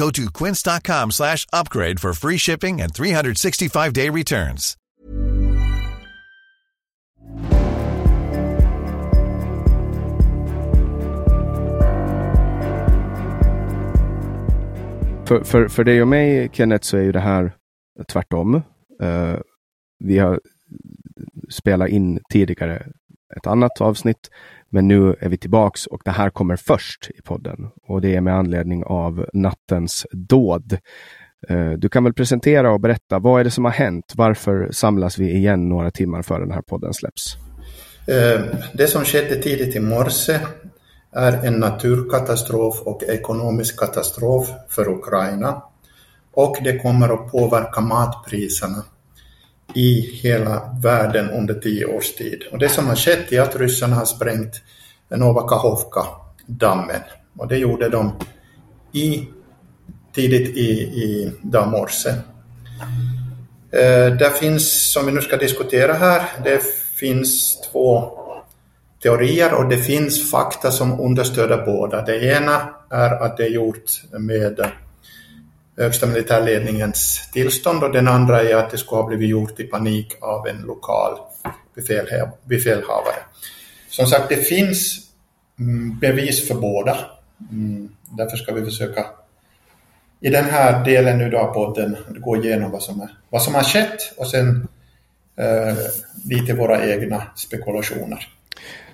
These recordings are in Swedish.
Go to quince.com slash upgrade for free shipping and 365-day returns. För, för, för dig och mig, Kenneth, så är ju det här tvärtom. Uh, vi har spelat in tidigare ett annat avsnitt, men nu är vi tillbaks och det här kommer först i podden. Och det är med anledning av nattens dåd. Eh, du kan väl presentera och berätta, vad är det som har hänt? Varför samlas vi igen några timmar före den här podden släpps? Eh, det som skedde tidigt i morse är en naturkatastrof och ekonomisk katastrof för Ukraina. Och det kommer att påverka matpriserna i hela världen under tio års tid. Och det som har skett är att ryssarna har sprängt Novakahovka-dammen. Och det gjorde de i, tidigt i, i morse. Eh, där finns, som vi nu ska diskutera här, det finns två teorier och det finns fakta som understöder båda. Det ena är att det är gjort med högsta militärledningens tillstånd och den andra är att det skulle ha blivit gjort i panik av en lokal befälha- befälhavare. Som sagt, det finns mm, bevis för båda. Mm, Därför ska vi försöka i den här delen nu då av podden gå igenom vad som, är, vad som har skett och sen eh, lite våra egna spekulationer.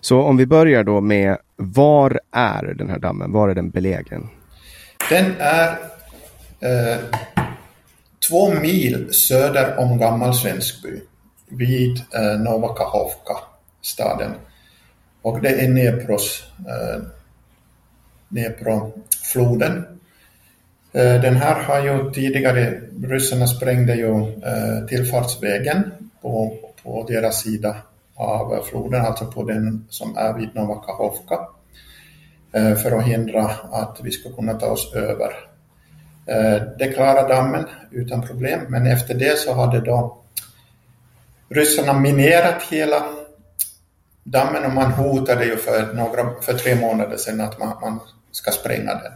Så om vi börjar då med, var är den här dammen? Var är den belägen? Den är eh, två mil söder om Gammal Svenskby vid eh, Novakahovka, staden. Och det är Dnepros, eh, Dnepro-floden. Eh, den här har ju tidigare, ryssarna sprängde ju eh, tillfartsvägen på, på deras sida av floden, alltså på den som är vid Novakahovka, eh, för att hindra att vi ska kunna ta oss över. Eh, det klarade dammen utan problem, men efter det så hade då ryssarna minerat hela dammen och man hotade ju för, några, för tre månader sedan att man, man ska spränga den.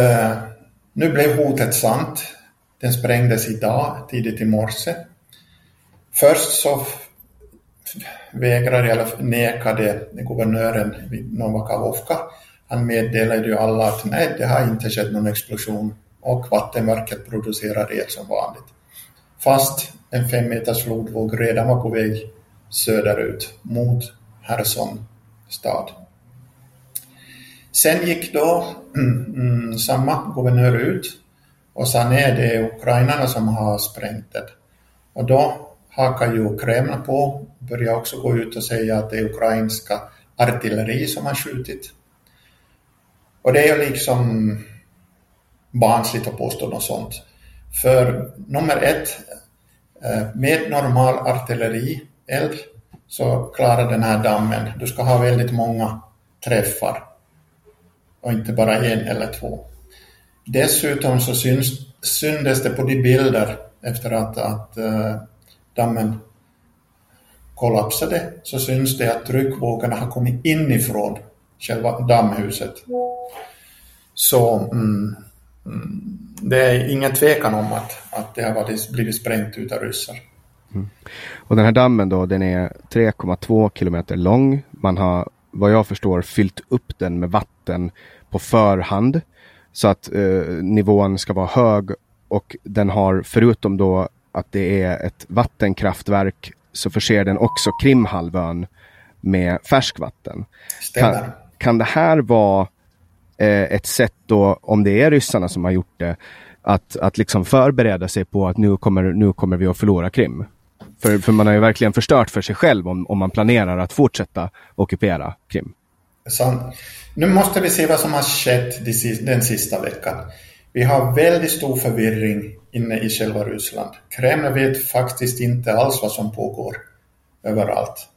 Uh, nu blev hotet sant. Den sprängdes idag, tidigt i morse. Först så vägrade, eller nekade guvernören vid han meddelade ju alla att nej, det har inte skett någon explosion och vattenverket producerar el som vanligt. Fast en fem meters flodvåg redan var på väg söderut mot Herson stad. Sen gick då mm, samma guvernör ut och sa nej, det är ukrainarna som har sprängt det. Och då hakar ju Kreml på börjar också gå ut och säga att det är ukrainska artilleri som har skjutit. Och det är ju liksom barnsligt att påstå något sånt. För nummer ett, eh, med normal artillerield så klarar den här dammen, du ska ha väldigt många träffar och inte bara en eller två. Dessutom så syns, syndes det på de bilder efter att, att eh, dammen kollapsade så syns det att tryckvågorna har kommit inifrån själva dammhuset. Så mm, mm, det är ingen tvekan om att, att det har blivit sprängt utav ryssar. Mm. Och den här dammen då, den är 3,2 kilometer lång. Man har, vad jag förstår, fyllt upp den med vatten på förhand. Så att eh, nivån ska vara hög och den har, förutom då att det är ett vattenkraftverk, så förser den också Krimhalvön med färskvatten. Kan, kan det här vara eh, ett sätt då, om det är ryssarna som har gjort det, att, att liksom förbereda sig på att nu kommer, nu kommer vi att förlora Krim? För, för man har ju verkligen förstört för sig själv om, om man planerar att fortsätta ockupera Krim. Så, nu måste vi se vad som har skett den sista veckan. Vi har väldigt stor förvirring inne i själva Ryssland. Kreml vet faktiskt inte alls vad som pågår överallt.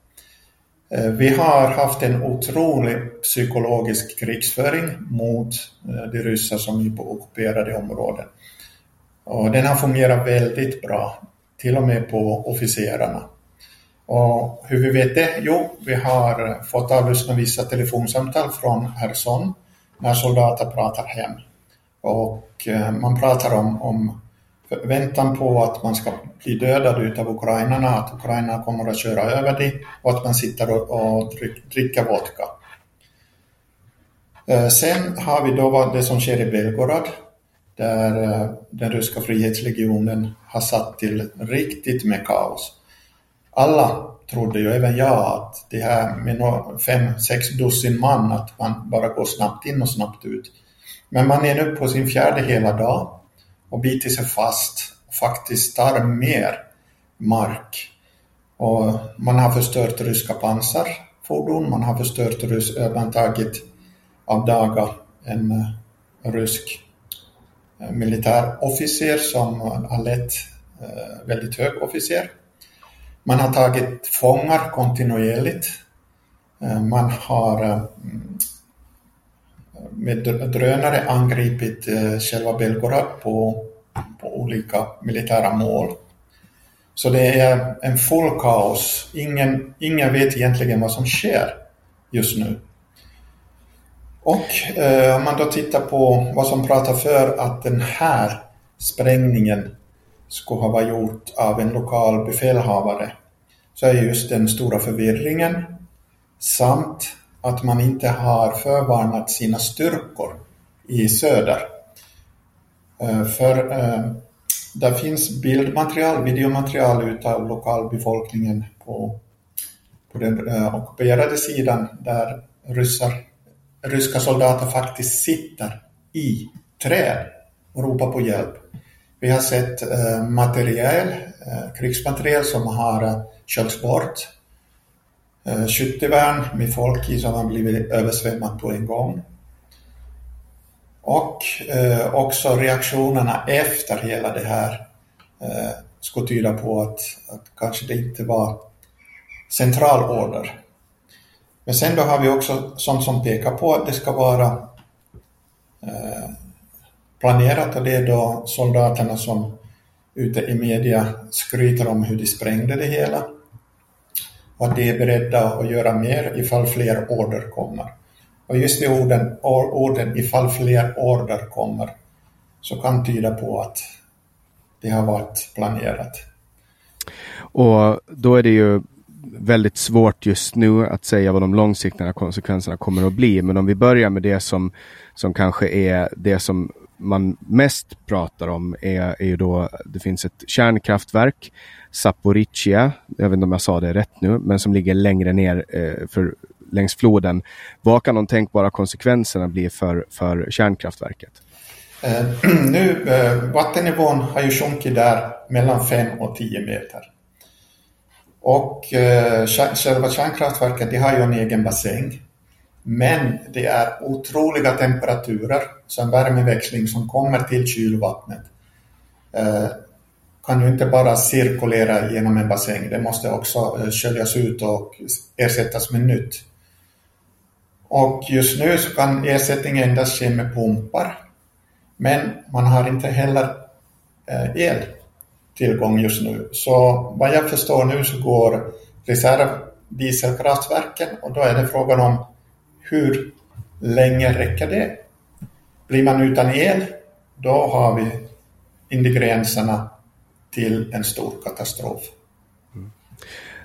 Eh, vi har haft en otrolig psykologisk krigsföring mot eh, de ryssar som är på ockuperade områden. Och den har fungerat väldigt bra, till och med på officerarna. Och hur vi vet det? Jo, vi har fått avlyssna vissa telefonsamtal från Herson när soldater pratar hem. Och eh, man pratar om, om väntan på att man ska bli dödad utav ukrainarna, att ukrainarna kommer att köra över dig och att man sitter och, och dricker vodka. Eh, sen har vi då det som sker i Belgorod, där eh, den ryska frihetslegionen har satt till riktigt med kaos. Alla trodde ju, även jag, att det här med fem, sex dussin man, att man bara går snabbt in och snabbt ut. Men man är nu på sin fjärde hela dag och biter sig fast och faktiskt tar mer mark. Och man har förstört ryska pansarfordon, man har förstört rys eh, man tagit av daga en eh, rysk eh, militärofficer som har lett väldigt hög officer. Man har tagit fångar kontinuerligt. Man har med drönare angripit eh, själva Belgorod på, på olika militära mål. Så det är en full kaos. Ingen, ingen vet egentligen vad som sker just nu. Och eh, om man då tittar på vad som pratar för att den här sprängningen skulle ha varit gjort av en lokal befälhavare så är just den stora förvirringen samt att man inte har förvarnat sina styrkor i söder. Eh, för eh, där det finns bildmaterial, videomaterial utav lokalbefolkningen på, på den eh, ockuperade sidan där ryssar, ryska soldater faktiskt sitter i träd och ropar på hjälp. Vi har sett materiel, krigsmateriel som har körts bort Eh, skyttevärn med folk i som har blivit översvämmat på en gång. Och eh, också reaktionerna efter hela det här eh, skulle tyda på att, att kanske det inte var centralorder. Men sen då har vi också sånt som pekar på att det ska vara eh, planerat och det är då soldaterna som ute i media skryter om hur de sprängde det hela och att de är beredda att göra mer ifall fler order kommer. Och just de orden, orden ifall fler order kommer så kan tyda på att det har varit planerat. Och då är det ju väldigt svårt just nu att säga vad de långsiktiga konsekvenserna kommer att bli. Men om vi börjar med det som, som kanske är det som man mest pratar om är, är ju då, det finns ett kärnkraftverk Zaporizjzja, jag vet inte om jag sa det rätt nu, men som ligger längre ner eh, för, längs floden. Vad kan de tänkbara konsekvenserna bli för, för kärnkraftverket? Eh, nu, eh, vattennivån har ju sjunkit där mellan 5 och 10 meter. Och eh, själva kärnkraftverket det har ju en egen bassäng. Men det är otroliga temperaturer, så en värmeväxling som kommer till kylvattnet. Eh, kan ju inte bara cirkulera genom en bassäng, det måste också eh, sköljas ut och ersättas med nytt. Och just nu så kan ersättning endast ske med pumpar, men man har inte heller eh, el. tillgång just nu. Så vad jag förstår nu så går reservdieselkraftverken och då är det frågan om hur länge räcker det? Blir man utan el, då har vi ingredienserna till en stor katastrof. Mm.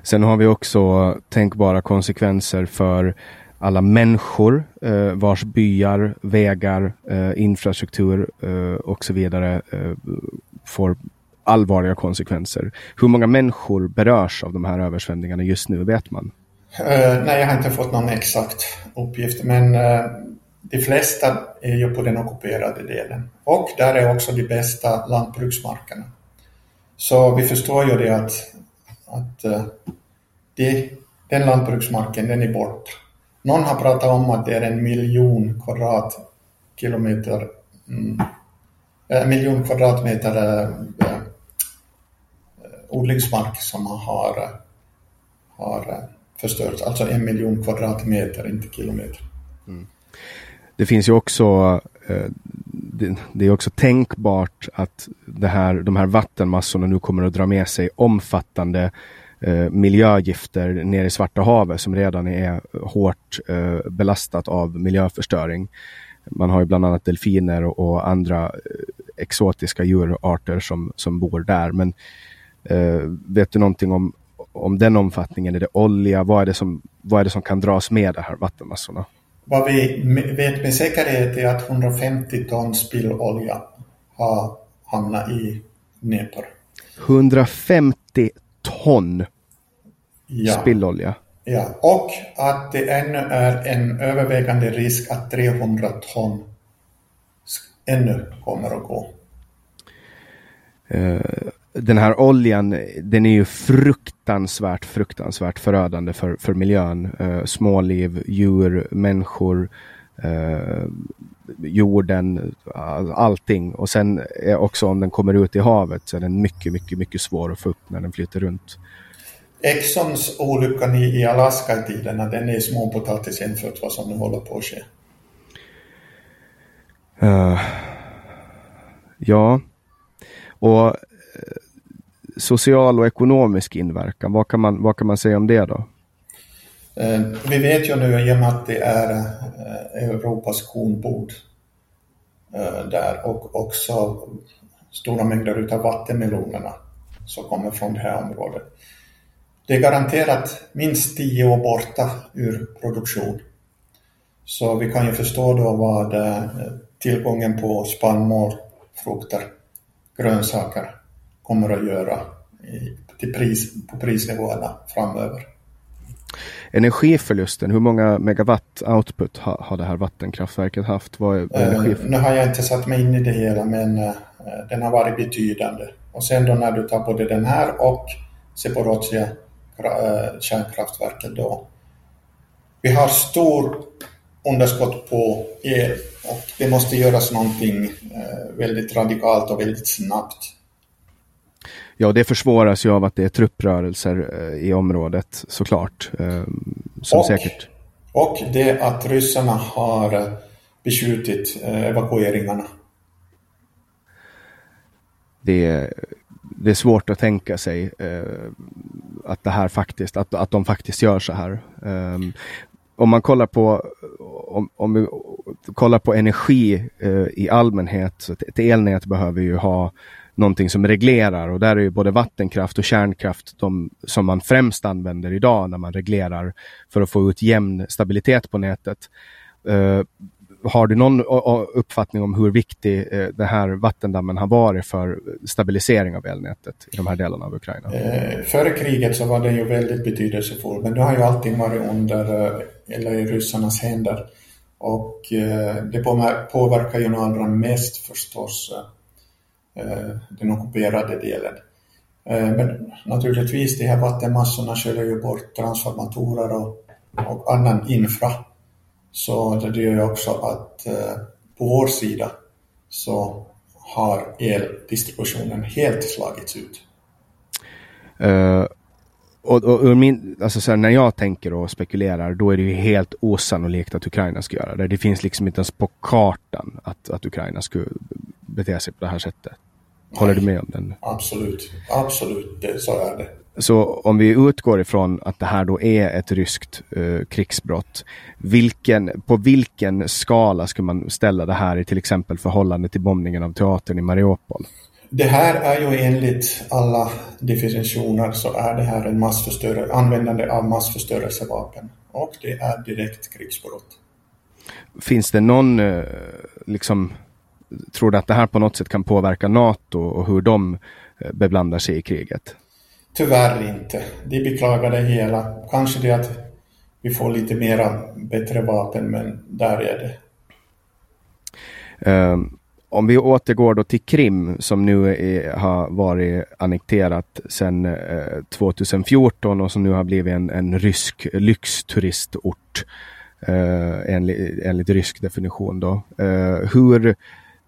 Sen har vi också tänkbara konsekvenser för alla människor eh, vars byar, vägar, eh, infrastruktur eh, och så vidare eh, får allvarliga konsekvenser. Hur många människor berörs av de här översvämningarna just nu, vet man? Uh, nej, jag har inte fått någon exakt uppgift, men uh, de flesta är ju på den ockuperade delen. Och där är också de bästa lantbruksmarkerna. Så vi förstår ju det att, att eh, de, den lantbruksmarken, den är borta. Någon har pratat om att det är en miljon kvadratkilometer, en miljon kvadratmeter eh, odlingsmark som har, har förstörts. Alltså en miljon kvadratmeter, inte kilometer. Mm. Det finns ju också det, är också tänkbart att det här, de här vattenmassorna nu kommer att dra med sig omfattande eh, miljögifter ner i Svarta havet som redan är hårt eh, belastat av miljöförstöring. Man har ju bland annat delfiner och, och andra eh, exotiska djurarter som, som bor där. Men Eh, vet du någonting om, om den omfattningen? Är det olja? Vad är det som, vad är det som kan dras med de här vattenmassorna? Vad vi vet med säkerhet är att 150 ton spillolja har hamnat i Dnepr. 150 ton ja. spillolja? Ja, och att det ännu är en övervägande risk att 300 ton ännu kommer att gå. Uh, den här oljan, den är ju fruktansvärt, fruktansvärt förödande för, för miljön. Eh, småliv, djur, människor, eh, jorden, allting. Och sen också om den kommer ut i havet så är den mycket, mycket, mycket svår att få upp när den flyter runt. Exxons olyckan i, i Alaska i tiderna, den är småpotatis jämfört vad som nu håller på att ske. Uh, ja, och Eh, social och ekonomisk inverkan. Vad kan man, vad kan man säga om det då? Eh, vi vet ju nu i och med att det är eh, Europas kornbord där och också stora mängder utav vattenmelonerna som kommer från det här området. Det är garanterat minst tio år borta ur produktion. Så vi kan ju förstå då vad tillgången på spannmål, frukter, grönsaker kommer att göra till pris, på prisnivåerna framöver. Energiförlusten, hur många megawatt output har, har det här vattenkraftverket haft? Vad är, uh, nu har jag inte satt mig in i det hela men uh, den har varit betydande. Och sen då när du tar både den här och Zaporizjzja uh, kärnkraftverket då. Vi har stor underskott på el och det måste göras någonting väldigt radikalt och väldigt snabbt Ja, det försvåras ju av att det är trupprörelser eh, i området såklart. Eh, som och, säkert. och det att ryssarna har eh, beskjutit evakueringarna. Det är, det är svårt att tänka sig att det här faktiskt, att, att de faktiskt gör så här. Um, om man kollar på, om, om vi kollar på energi i allmänhet, ett elnät behöver ju ha någonting som reglerar och där är ju både vattenkraft och kärnkraft de som man främst använder idag när man reglerar för att få ut jämn stabilitet på nätet. Uh, har du någon uppfattning om hur viktig eh, uh, den här vattendammen har varit för stabilisering av elnätet i de här delarna av Ukraina? Uh, före kriget så var den ju väldigt betydelsefull, men det har ju alltid varit under, eller i ryssarnas händer. Och det påverkar ju allra mest förstås Eh, den ockuperade delen. Eh, men naturligtvis, de här vattenmassorna sköljer ju bort transformatorer och, och annan infra. Så det gör ju också att eh, på vår sida så har eldistributionen helt slagits ut. Uh, och, och, och, min, alltså så här, när jag tänker och spekulerar, då är det ju helt osannolikt att Ukraina ska göra det. Det finns liksom inte ens på kartan att, att Ukraina skulle bete sig på det här sättet. Håller du med om den? Absolut, absolut, det, så är det. Så om vi utgår ifrån att det här då är ett ryskt eh, krigsbrott, vilken, på vilken skala skulle man ställa det här i till exempel förhållande till bombningen av teatern i Mariupol? Det här är ju enligt alla definitioner så är det här en massförstörelse, användande av massförstörelsevapen och det är direkt krigsbrott. Finns det någon, eh, liksom, tror du att det här på något sätt kan påverka NATO och hur de eh, beblandar sig i kriget? Tyvärr inte. De beklagar det hela. Kanske det att vi får lite mera bättre vapen, men där är det. Um, om vi återgår då till Krim som nu är, har varit annekterat sedan eh, 2014 och som nu har blivit en, en rysk lyxturistort eh, enligt, enligt rysk definition. Då. Eh, hur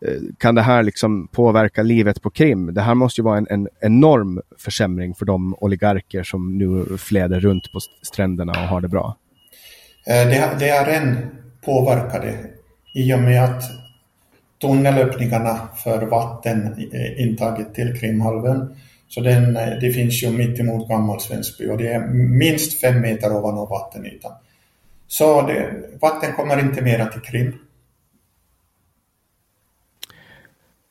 Eh, kan det här liksom påverka livet på Krim? Det här måste ju vara en, en enorm försämring för de oligarker som nu fläder runt på stränderna och har det bra. Eh, det, det är en påverkade i och med att tunnelöppningarna för vattenintaget eh, till Krimhalvön så den, det finns ju mitt emot Gammal Svensby och det är minst fem meter ovanför vattenytan. Så det, vatten kommer inte mera till Krim.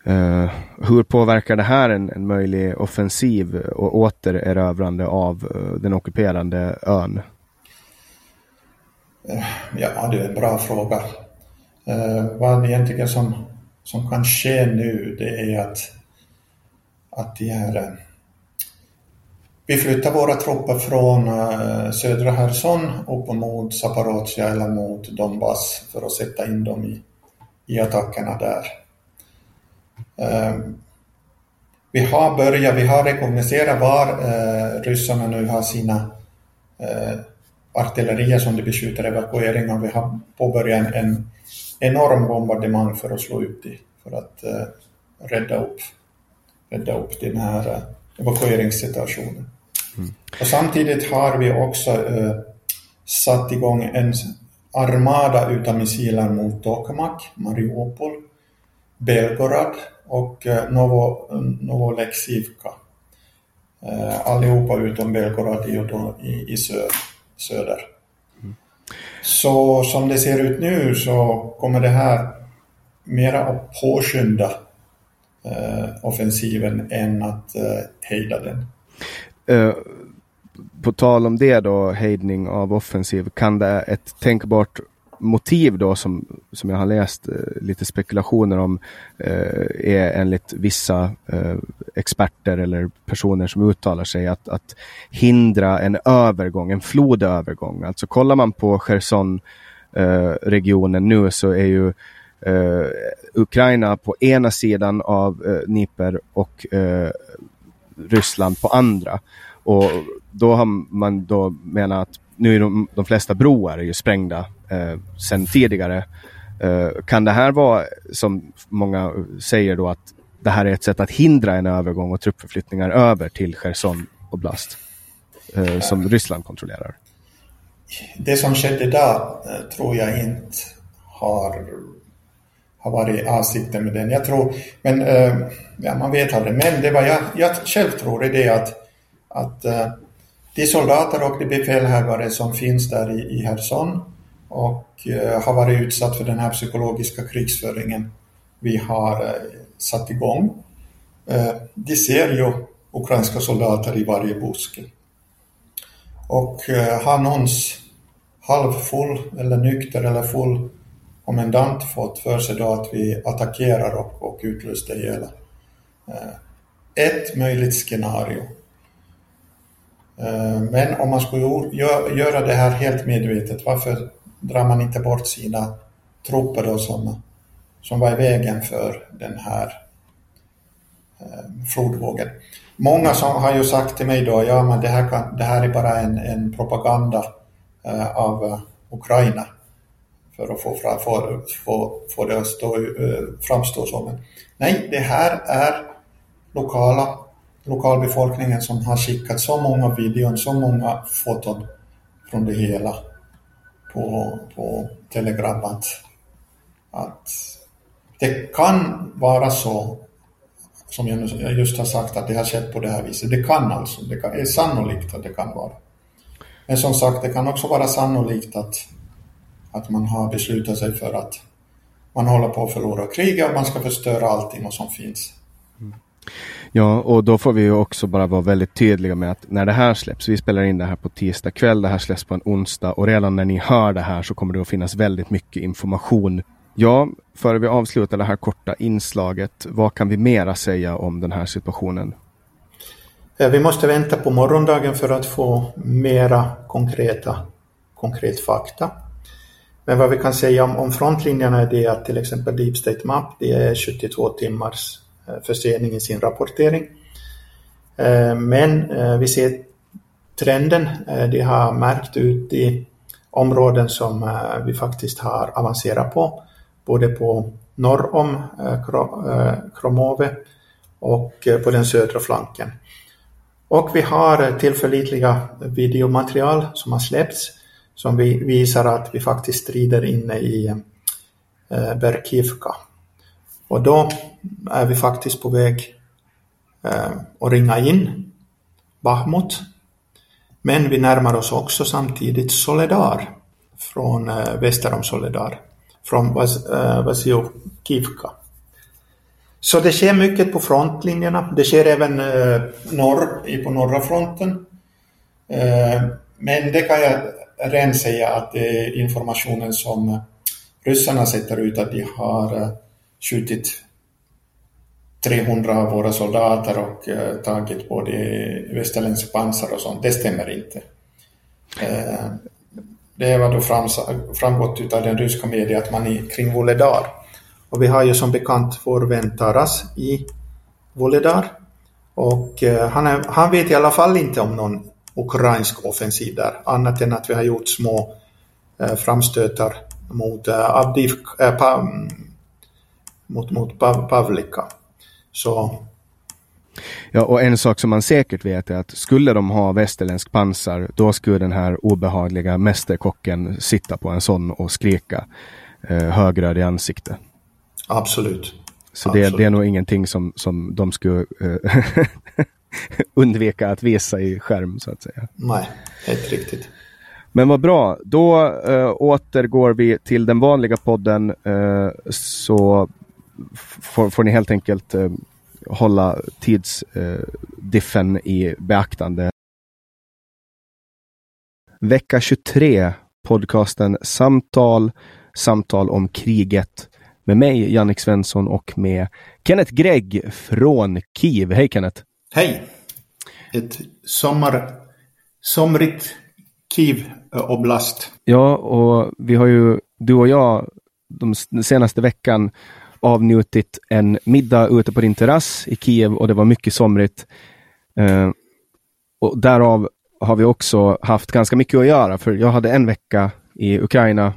Uh, hur påverkar det här en, en möjlig offensiv och återerövrande av uh, den ockuperande ön? Eh, ja, det är en bra fråga. Uh, vad egentligen som, som kan ske nu det är att, att de här, vi flyttar våra trupper från södra Kherson upp mot Zaporozhia eller mot Donbass för att sätta in dem i, i attackerna där. Ehm, vi har börjat, vi har rekognoserat var eh, ryssarna nu har sina eh, artillerier som de beskjuter evakuering och vi har påbörjat en, en enorm bombardemang för att slå ut det, för att eh, rädda, upp, rädda upp den här evakueringssituationen. Mm. Och samtidigt har vi också eh, satt igång en armada utav missiler mot Tokmak, Mariupol, Belgorod och eh, Novo, Novolexivka. Eh, allihopa utom Belgorod i, i söder. Mm. Så som det ser ut nu så kommer det här mera att påskynda eh, offensiven än att hejda den. Uh, på tal om det då, hejdning av offensiv, kan det ett tänkbart motiv då som, som jag har läst eh, lite spekulationer om eh, är enligt vissa eh, experter eller personer som uttalar sig att, att hindra en övergång, en flodövergång. Alltså kollar man på Cherson eh, regionen nu så är ju eh, Ukraina på ena sidan av eh, Dnipro och eh, Ryssland på andra. Och då har man då menat att nu är de, de flesta broar är ju sprängda eh, sen tidigare. Eh, kan det här vara, som många säger då, att det här är ett sätt att hindra en övergång och truppförflyttningar över till Cherson Oblast eh, som Ryssland kontrollerar? Det som skedde där eh, tror jag inte har, har varit avsikten med den. Jag tror, men eh, ja, man vet aldrig. Men det var jag, jag själv tror är det att, att eh, de soldater och de befälhavare som finns där i, i Herson och eh, har varit utsatt för den här psykologiska krigsföringen vi har eh, satt igång. Eh, de ser ju ukrainska soldater i varje buske. Och har någons halvfull eller nykter eller full kommendant fått för sig då att vi attackerar och, och utlöste hela. Ett möjligt scenario men om man skulle göra det här helt medvetet, varför drar man inte bort sina trupper då som, som var i vägen för den här eh, flodvågen? Många som har ju sagt till mig då, ja men det här, kan, det här är bara en, en propaganda eh, av eh, Ukraina för att få, få, få, få det att stå, eh, framstå som en... Nej, det här är lokala lokalbefolkningen som har skickat så många videon, så många foton från det hela på, på Telegram att, att det kan vara så som jag just har sagt att det har skett på det här viset. Det kan alltså, det är sannolikt att det kan vara. Men som sagt, det kan också vara sannolikt att, att man har beslutat sig för att man håller på att förlora kriget och man ska förstöra allting som finns. Mm. Ja, och då får vi ju också bara vara väldigt tydliga med att när det här släpps, vi spelar in det här på tisdag kväll, det här släpps på en onsdag och redan när ni hör det här så kommer det att finnas väldigt mycket information. Ja, före vi avslutar det här korta inslaget, vad kan vi mera säga om den här situationen? Vi måste vänta på morgondagen för att få mera konkreta, konkret fakta. Men vad vi kan säga om, om frontlinjerna är det att till exempel Deep State Map, det är 72 timmars Eh, försening i sin rapportering. Eh, men eh, vi ser trenden, det har märkt ut i områden som vi faktiskt har avancerat på, både på norr om Kromove och på den södra flanken. Och vi har tillförlitliga videomaterial som har släppts som visar att vi faktiskt strider inne i Berkivka. Och då är vi faktiskt på väg eh, att ringa in Bahmut. Men vi närmar oss också samtidigt Soledar från eh, väster om Soledar, från Vas eh, Så det sker mycket på frontlinjerna. Det sker även eh, norr, på norra fronten. Eh, men det kan jag redan säga att det är informationen som ryssarna sätter ut att de har eh, skjutit 300 av våra soldater och eh, tagit både västerländsk pansar och sånt. Det stämmer inte. Eh, det var då framgått av den ryska media att man är kring Voledar. Och vi har ju som bekant vår vän Taras i Voledar. Och eh, han, är, han vet i alla fall inte om någon ukrainsk offensiv där, annat än att vi har gjort små eh, framstötar mot eh, eh mot, mot Pavlika. Så Ja, och en sak som man säkert vet är att skulle de ha västerländsk pansar, då skulle den här obehagliga mästerkocken sitta på en sån och skrika eh, högröd i ansikte. Absolut. Så Absolut. Det, det, är nog ingenting som, som de skulle eh, undvika att visa i skärm så att säga. Nej, helt riktigt. Men vad bra, då äh, återgår vi till den vanliga podden äh, så får, får ni helt enkelt äh, hålla tidsdiffen i beaktande. Vecka 23, podcasten Samtal, samtal om kriget med mig, Jannik Svensson och med Kenneth Gregg från Kiev. Hej Kenneth! Hej! Ett sommar, somrigt Kiev Oblast. Ja, och vi har ju, du och jag, de, senaste veckan avnjutit en middag ute på din terrass i Kiev och det var mycket somrigt. Eh, och därav har vi också haft ganska mycket att göra, för jag hade en vecka i Ukraina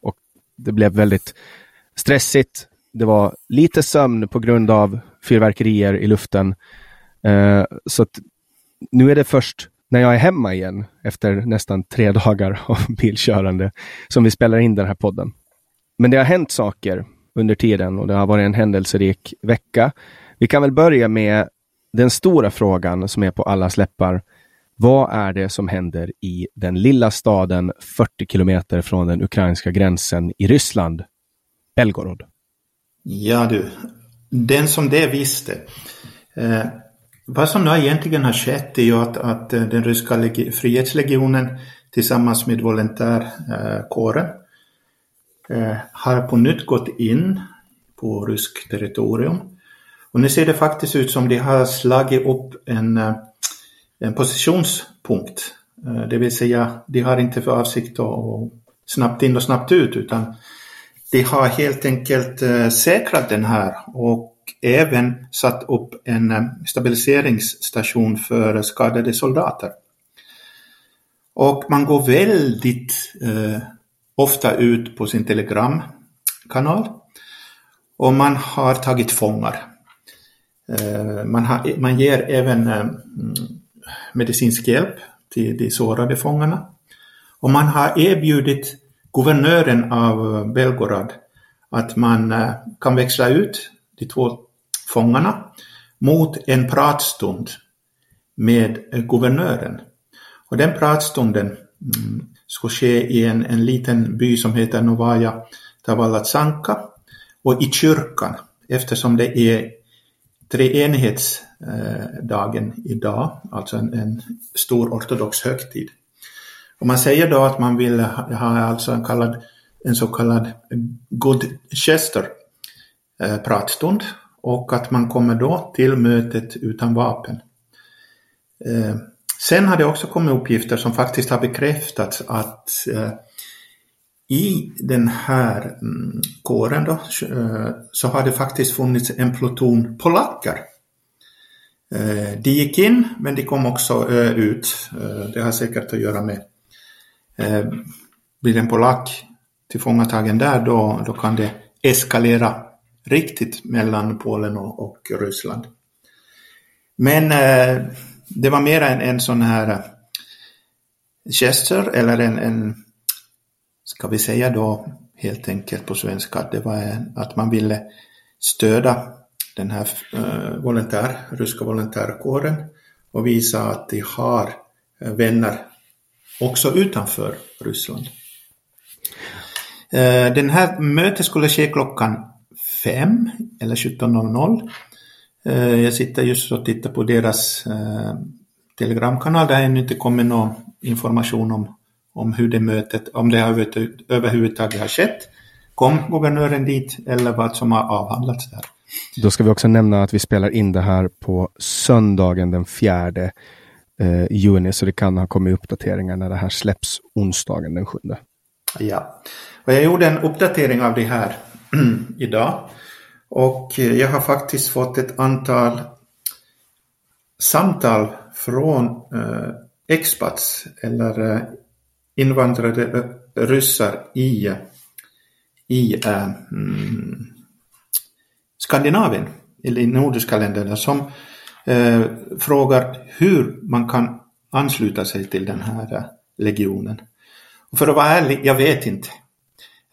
och det blev väldigt stressigt. Det var lite sömn på grund av fyrverkerier i luften. Eh, så nu är det först när jag är hemma igen efter nästan tre dagar av bilkörande som vi spelar in den här podden. Men det har hänt saker under tiden och det har varit en händelserik vecka. Vi kan väl börja med den stora frågan som är på alla läppar. Vad är det som händer i den lilla staden 40 kilometer från den ukrainska gränsen i Ryssland, Belgorod? Ja du, den som det visste. Eh, vad som nu egentligen har skett är ju att, att eh, den ryska frihetslegionen tillsammans med volontärkåren eh, Eh, har på nytt gått in på rysk territorium. Och nu ser det faktiskt ut som de har slagit upp en, eh, en positionspunkt. Eh, det vill säga, de har inte för avsikt att snabbt in och snabbt ut utan de har helt enkelt säkrat den här och även satt upp en eh, stabiliseringsstation för skadade soldater. Och man går väldigt eh, ofta ut på sin telegramkanal och man har tagit fångar. Eh, man, har, man ger även eh, mm, medicinsk hjälp till de sårade fångarna. Och man har erbjudit guvernören av Belgorod att man eh, kan växla ut de två fångarna mot en pratstund med guvernören. Och den pratstunden mm, skulle ske i en, en liten by som heter Novaja Tavallatsanka och i kyrkan eftersom det är treenighetsdagen idag, alltså en, en stor ortodox högtid. Och man säger då att man vill ha alltså en, kallad, en så kallad good chester eh, pratstund och att man kommer då till mötet utan vapen. Eh, Sen har det också kommit uppgifter som faktiskt har bekräftats att eh, i den här mm, kåren då, eh, så har det faktiskt funnits en pluton polacker. Eh, de gick in men de kom också eh, ut. Eh, det har säkert att göra med eh, blir en polack tillfångatagen där då, då kan det eskalera riktigt mellan Polen och, och Ryssland. Men eh, det var mer en, en sån här eh, gesture eller en, en ska vi säga då helt enkelt på svenska att det var att man ville stödja den här uh, volontär, ryska volontärkåren och visa att de har eh, vänner också utanför Ryssland. Uh, den här mötet skulle ske klockan fem eller 17.00. Jag sitter just och tittar på deras telegramkanal där ännu inte kommit någon information om om hur det mötet, om det har överhuvudtaget har skett. Kom guvernören dit eller vad som har avhandlats där. Då ska vi också nämna att vi spelar in det här på söndagen den 4 eh, juni, så det kan ha kommit uppdateringar när det här släpps onsdagen den 7. Ja, och jag gjorde en uppdatering av det här idag och eh, jag har faktiskt fått ett antal samtal från eh, expats eller eh, invandrade eh, ryssar i, i äh, Skandinavien, eller i nordiska länderna, som eh, frågar hur man kan ansluta sig till den här legionen. Och för att vara ärlig, jag vet inte.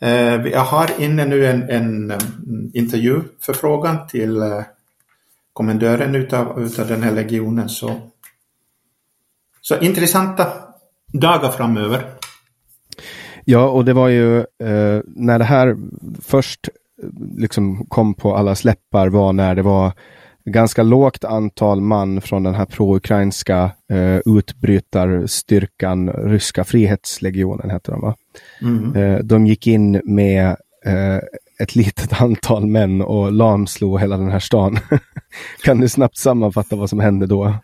Eh, jag har inne nu en, en mm, intervjuförfrågan till eh, kommendören utav, utav den här legionen. Så, så intressanta dagar framöver. Ja, och det var ju eh, när det här först eh, liksom kom på alla släppar var när det var ganska lågt antal man från den här pro-ukrainska eh, utbrytarstyrkan, ryska frihetslegionen hette de va? Mm. Eh, de gick in med eh, ett litet antal män och lamslog hela den här stan. kan du snabbt sammanfatta vad som hände då?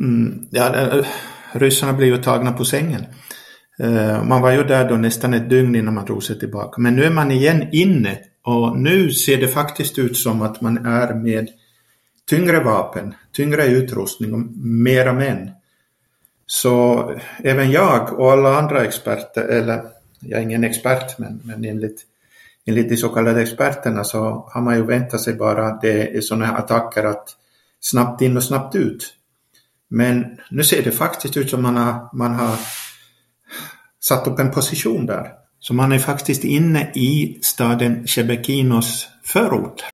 Mm, ja, eh, ryssarna blev ju tagna på sängen. Eh, man var ju där då nästan ett dygn innan man drog sig tillbaka. Men nu är man igen inne och nu ser det faktiskt ut som att man är med tyngre vapen, tyngre utrustning och mera män. Så även jag och alla andra experter, eller jag är ingen expert men, men enligt, enligt de så kallade experterna så har man ju väntat sig bara det är sådana här attacker att snabbt in och snabbt ut. Men nu ser det faktiskt ut som man har, man har satt upp en position där. Så man är faktiskt inne i staden Chebekinos förort.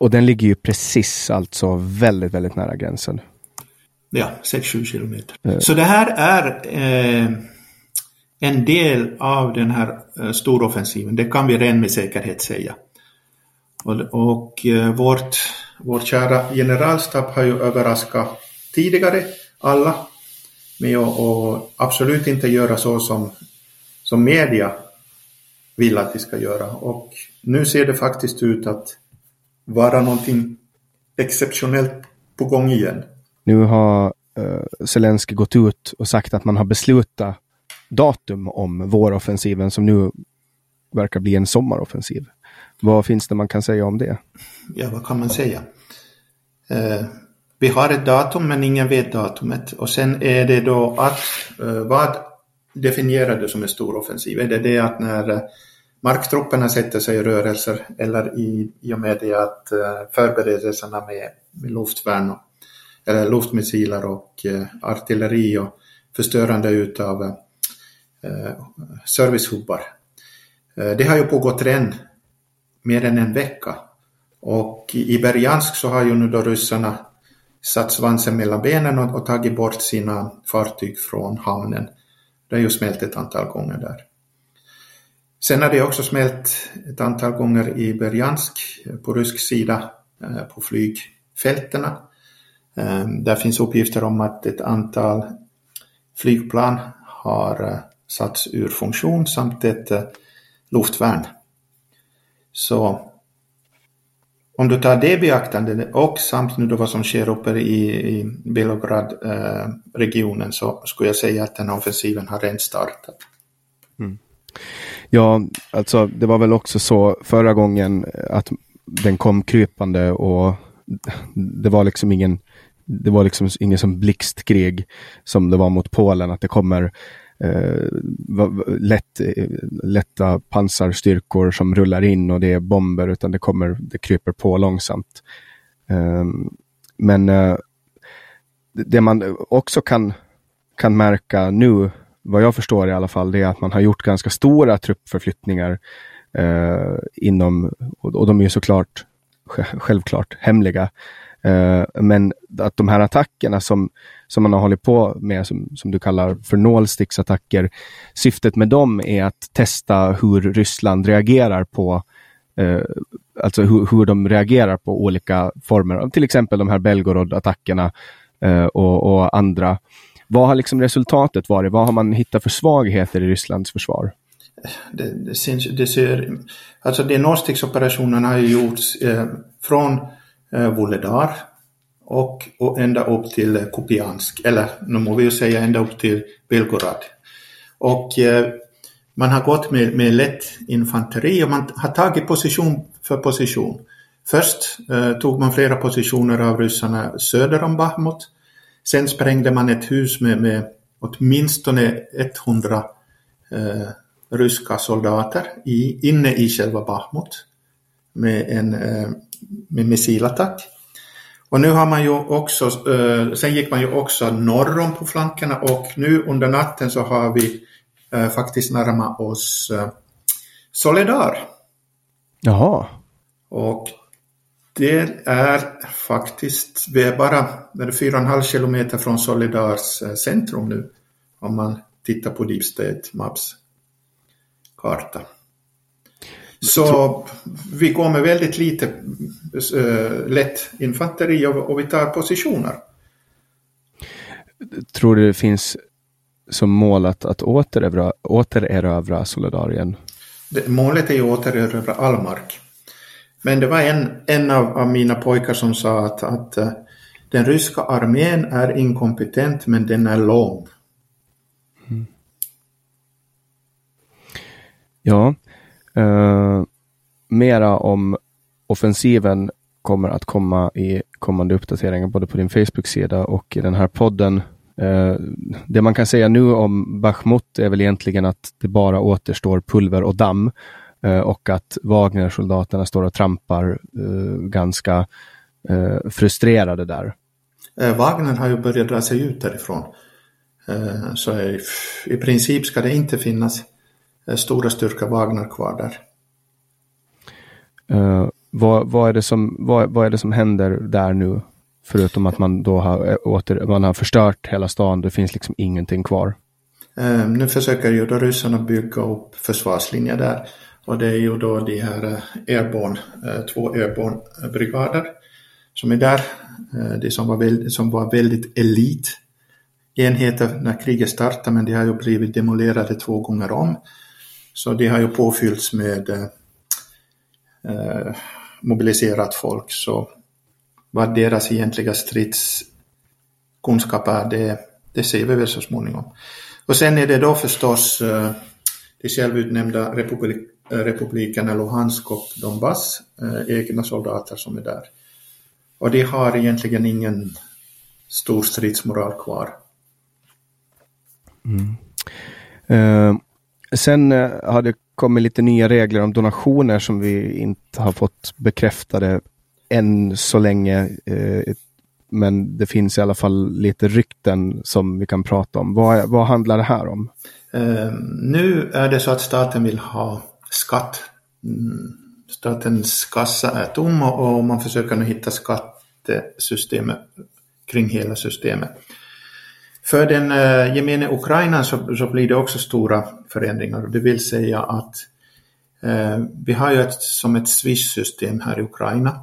Och den ligger ju precis alltså väldigt, väldigt nära gränsen. Ja, 6-7 kilometer. Mm. Så det här är eh, en del av den här eh, storoffensiven, det kan vi redan med säkerhet säga. Och, och eh, vårt, vår kära generalstab har ju överraskat tidigare alla med att och absolut inte göra så som, som media vill att vi ska göra. Och nu ser det faktiskt ut att vara någonting exceptionellt på gång igen. Nu har uh, Zelensky gått ut och sagt att man har beslutat datum om våroffensiven som nu verkar bli en sommaroffensiv. Vad finns det man kan säga om det? Ja, vad kan man säga? Uh, vi har ett datum men ingen vet datumet och sen är det då att uh, vad definierar det som en stor offensiv? Är det det att när marktrupperna sätter sig i rörelser eller i, i och med det att eh, förberedelserna med, med luftvärn och, eller luftmissiler och eh, artilleri och förstörande utav eh, eh servicehubbar. Det har ju pågått redan mer än en vecka och i, i Berjansk så har ju nu då ryssarna satt svansen mellan benen och, och tagit bort sina fartyg från hamnen. Det har ju smält ett antal gånger där. Sen har det också smält ett antal gånger i Berjansk eh, på rysk sida eh, på flygfälten. Eh, där finns uppgifter om att ett antal flygplan har satts ur funktion samt ett luftvärn. Så om du tar det i beaktande och samt nu då vad som sker uppe i, i Belograd-regionen så skulle jag säga att den här offensiven har redan startat. Mm. Ja, alltså det var väl också så förra gången att den kom krypande och det var liksom ingen det var liksom ingen som blixtkrig som det var mot Polen, att det kommer eh, lätt, eh, lätta pansarstyrkor som rullar in och det är bomber, utan det kommer, det kryper på långsamt. Eh, men eh, det man också kan, kan märka nu vad jag förstår i alla fall, det är att man har gjort ganska stora truppförflyttningar eh, inom, och, och, de är ju såklart självklart hemliga. Eh, men att de här attackerna som, som man har hållit på med, som, som du kallar för nålsticksattacker, syftet med dem är att testa hur Ryssland reagerar på eh, alltså hur, hur de reagerar på olika former av till exempel de här Belgorod-attackerna eh, och, och andra vad har liksom resultatet varit? Vad har man hittat för svagheter i Rysslands försvar? Det, det, syns, det ser, alltså de har ju gjorts eh, från eh, Vuledar och, och ända upp till eh, Kupiansk, eller nu må vi ju säga ända upp till Belgorod. Och eh, man har gått med, med lätt infanteri och man har tagit position för position. Först eh, tog man flera positioner av ryssarna söder om Bahmut Sen sprängde man ett hus med, med åtminstone 100 eh, ryska soldater i, inne i själva Bahmut med en eh, med missilattack. Och nu har man ju också, eh, sen gick man ju också norr om på flankerna och nu under natten så har vi eh, faktiskt närmat oss eh, Soledar. Jaha. Och det är faktiskt, vi är bara 4,5 kilometer från Solidars eh, centrum nu om man tittar på Deep State Maps karta. Så vi går med väldigt lite äh, lätt infanteri och, och vi tar positioner. Tror du det finns som mål att, att återerövra, återerövra Solidarien? Det, målet är ju att återerövra all mark. Men det var en, en av, av mina pojkar som sa att, att eh, den ryska armén är inkompetent men den är lång. Mm. Ja, eh, mera om offensiven kommer att komma i kommande uppdateringar både på din Facebook-sida och i den här podden. Eh, det man kan säga nu om Bachmut är väl egentligen att det bara återstår pulver och damm Eh, och att Wagner-soldaterna står och trampar eh, ganska eh, frustrerade där. Wagner har ju börjat dra sig ut därifrån. Så i, princip ska det inte finnas stora styrkor Wagner kvar där. Uh, vad, vad, är det som, vad, vad är det som händer där nu? Förutom att man då har, åter, man har förstört hela stan, det finns liksom ingenting kvar. Nu försöker ju då ryssarna bygga upp försvarslinjer där och det är ju då de här eh, airborne, eh, två airborne-brigader eh, som är där, de som var, väldigt, som var väldigt elit enheter när kriget startade men de har ju blivit demolerade två gånger om. Så de har ju påfyllts med eh, mobiliserat folk. Så vad deras egentliga stridskunskap är, det, det ser vi väl så småningom. Och sen är det då förstås eh, de självutnämnda republik, republikerna Luhansk och Donbass, eh, egna soldater som är där. Och de har egentligen ingen stor stridsmoral kvar. Mm. Uh, sen uh, har det kommit lite nya regler om donationer som vi inte har fått bekräftade än så länge. Uh, men det finns i alla fall lite rykten som vi kan prata om. Vad, vad handlar det här om? Ehm, nu är det så att staten vill ha skatt. Mm. Statens kassa är tom och man försöker nu hitta skattesystemet kring hela systemet. För den eh, gemene Ukraina så, så, blir det också stora förändringar. Det vill säga att uh, vi har ju ett, som ett Swish-system här i Ukraina.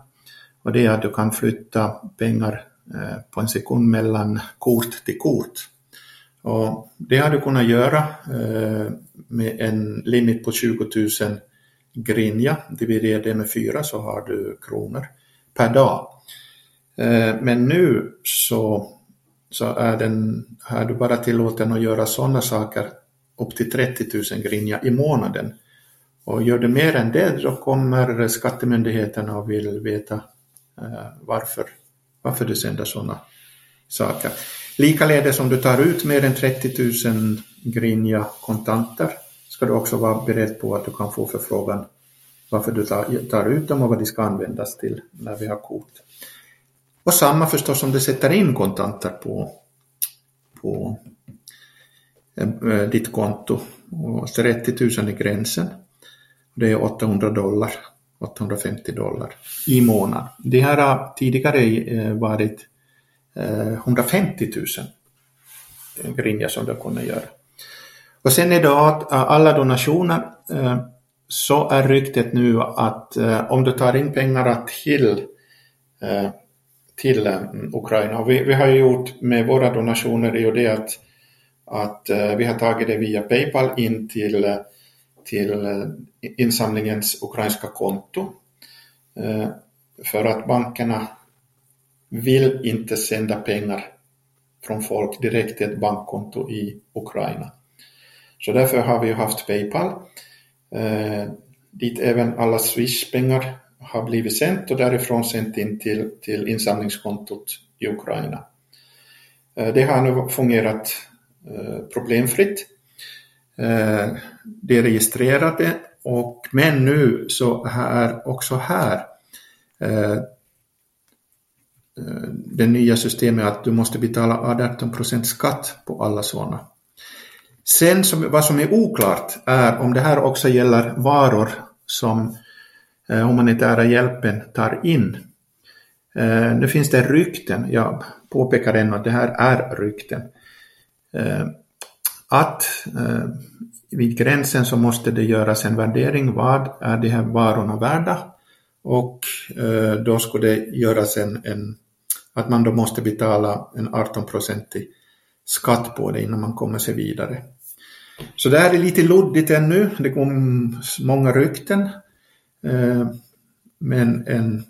Och det är att du kan flytta pengar uh, på en sekund mellan kort till kort. Och det har du kunnat göra eh, med en limit på 20 000 grinja. Dividerar det med fyra så har du kronor per dag. Eh, men nu så så är, den, är du bara tillåten att göra sådana saker upp till 30 000 grinja i månaden. Och gör du mer än det så kommer skattemyndigheterna och vill veta eh, varför, varför du sänder sådana saker. Likaledes om du tar ut mer än 30 000 grinja kontanter ska du också vara beredd på att du kan få förfrågan varför du tar, tar ut dem och vad de ska användas till när vi har kort. Och samma förstås om du sätter in kontanter på, på eh, eh, ditt konto. Och 30 000 är gränsen. Det är 800 dollar, 850 dollar i månaden. Det här har tidigare eh, varit 150 000 grinja som de kunde göra. Och sen är det att eh, alla donationer eh, så är ryktet nu att eh, om du tar in pengar till till Ukraina. Och vi, vi har ju gjort med våra donationer är ju det att, att vi har tagit det via Paypal in till, till insamlingens ukrainska konto. För att bankerna vill inte sända pengar från folk direkt till ett bankkonto i Ukraina. Så därför har vi haft Paypal, eh, dit även alla Swish-pengar har blivit sänt och därifrån sänt in till, till insamlingskontot i Ukraina. Eh, det har nu fungerat eh, problemfritt. Eh, det är registrerade och men nu så är också här eh, Eh, det nya systemet att du måste betala 18 procent skatt på alla sådana. Sen som, vad som är oklart är om det här också gäller varor som Eh, humanitära hjälpen tar in. Eh, nu finns det rykten, jag påpekar ännu att det här är rykten, eh, att eh, vid gränsen så måste det göras en värdering, vad är de här varorna värda? Och eh, då skulle det göras en, en att man då måste betala en 18-procentig skatt på det innan man kommer sig vidare. Så det här är lite luddigt ännu, det går många rykten. Eh, men en,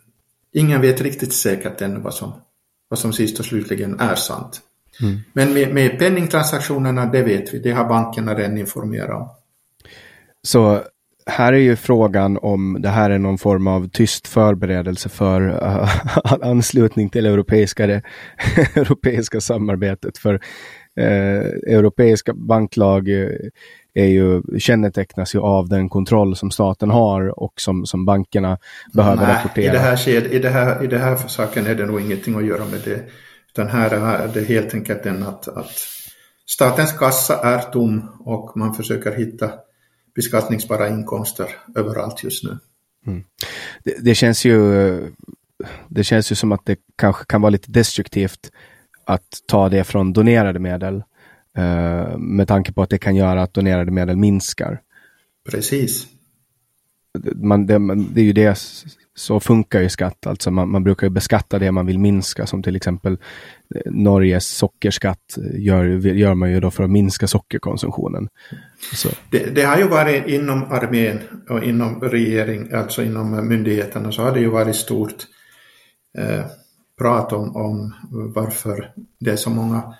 ingen vet riktigt säkert ännu vad som, vad som sist och slutligen är sant. Mm. Men med, med penningtransaktionerna, det vet vi, det har bankerna redan informerat om. Så här är ju frågan om det här är någon form av tyst förberedelse för uh, anslutning till europeiska, det, europeiska samarbetet. För uh, europeiska banklag uh, är ju, kännetecknas ju av den kontroll som staten har och som, som bankerna behöver Nej, rapportera. I det, här, i, det här, I det här saken är det nog ingenting att göra med det. Utan här är det helt enkelt den att, att statens kassa är tom och man försöker hitta beskattningsbara inkomster överallt just nu. Mm. Det, det, känns ju, det känns ju som att det kanske kan vara lite destruktivt att ta det från donerade medel Eh, med tanke på att det kan göra att donerade medel minskar. Precis. Man, det, det är ju det, så funkar ju skatt. Alltså man, man brukar beskatta det man vill minska, som till exempel eh, Norges sockerskatt eh, gör, gör man ju då för att minska sockerkonsumtionen. Det, det, har ju varit inom armén och inom regering, alltså inom myndigheterna, så har det ju varit stort eh, prat om, om varför det är så många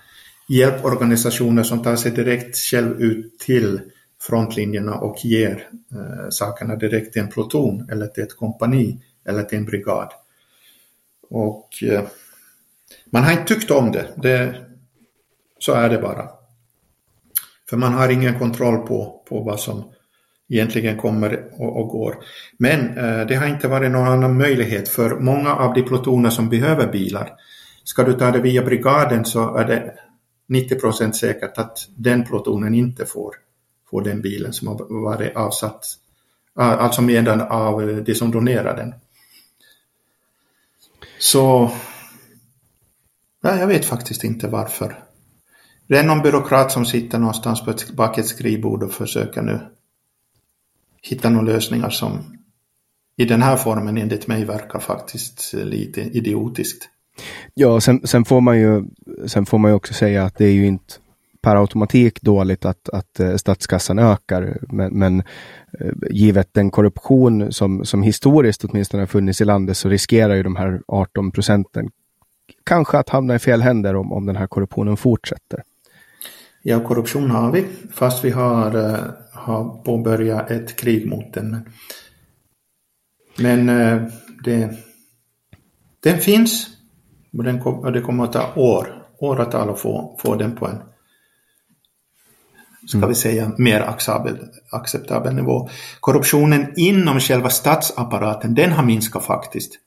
hjälporganisationer som tar sig direkt själv ut till frontlinjerna och ger eh, sakerna direkt till en pluton eller till ett kompani eller till en brigad. Och eh, man har inte tyckt om det. det. Så är det bara. För man har ingen kontroll på, på vad som egentligen kommer och, och går. Men eh, det har inte varit någon annan möjlighet för många av de plutoner som behöver bilar, ska du ta det via brigaden så är det 90 procent säkert att den plutonen inte får, får den bilen som har varit avsatt, eh, alltså medan av eh, de som donerar den. Så ja, jag vet faktiskt inte varför. Det är någon byråkrat som sitter någonstans på ett, bak ett skrivbord och försöker nu hitta några lösningar som i den här formen enligt mig verkar faktiskt lite idiotiskt. Ja, sen, sen, får man ju, sen får man ju också säga att det är ju inte per automatik dåligt att, att eh, statskassan ökar. Men, men Eh, givet den korruption som, som historiskt åtminstone har funnits i landet så riskerar ju de här 18 procenten kanske att hamna i fel händer om, om den här korruptionen fortsätter. Ja, korruption har vi, fast vi har, eh, har påbörjat ett krig mot den. Men eh, det, den finns och, den kom, och det kommer att ta år, åratal att få, få den på en ska mm. vi säga, mer acceptabel, acceptabel nivå. Korruptionen inom själva statsapparaten, den har minskat faktiskt.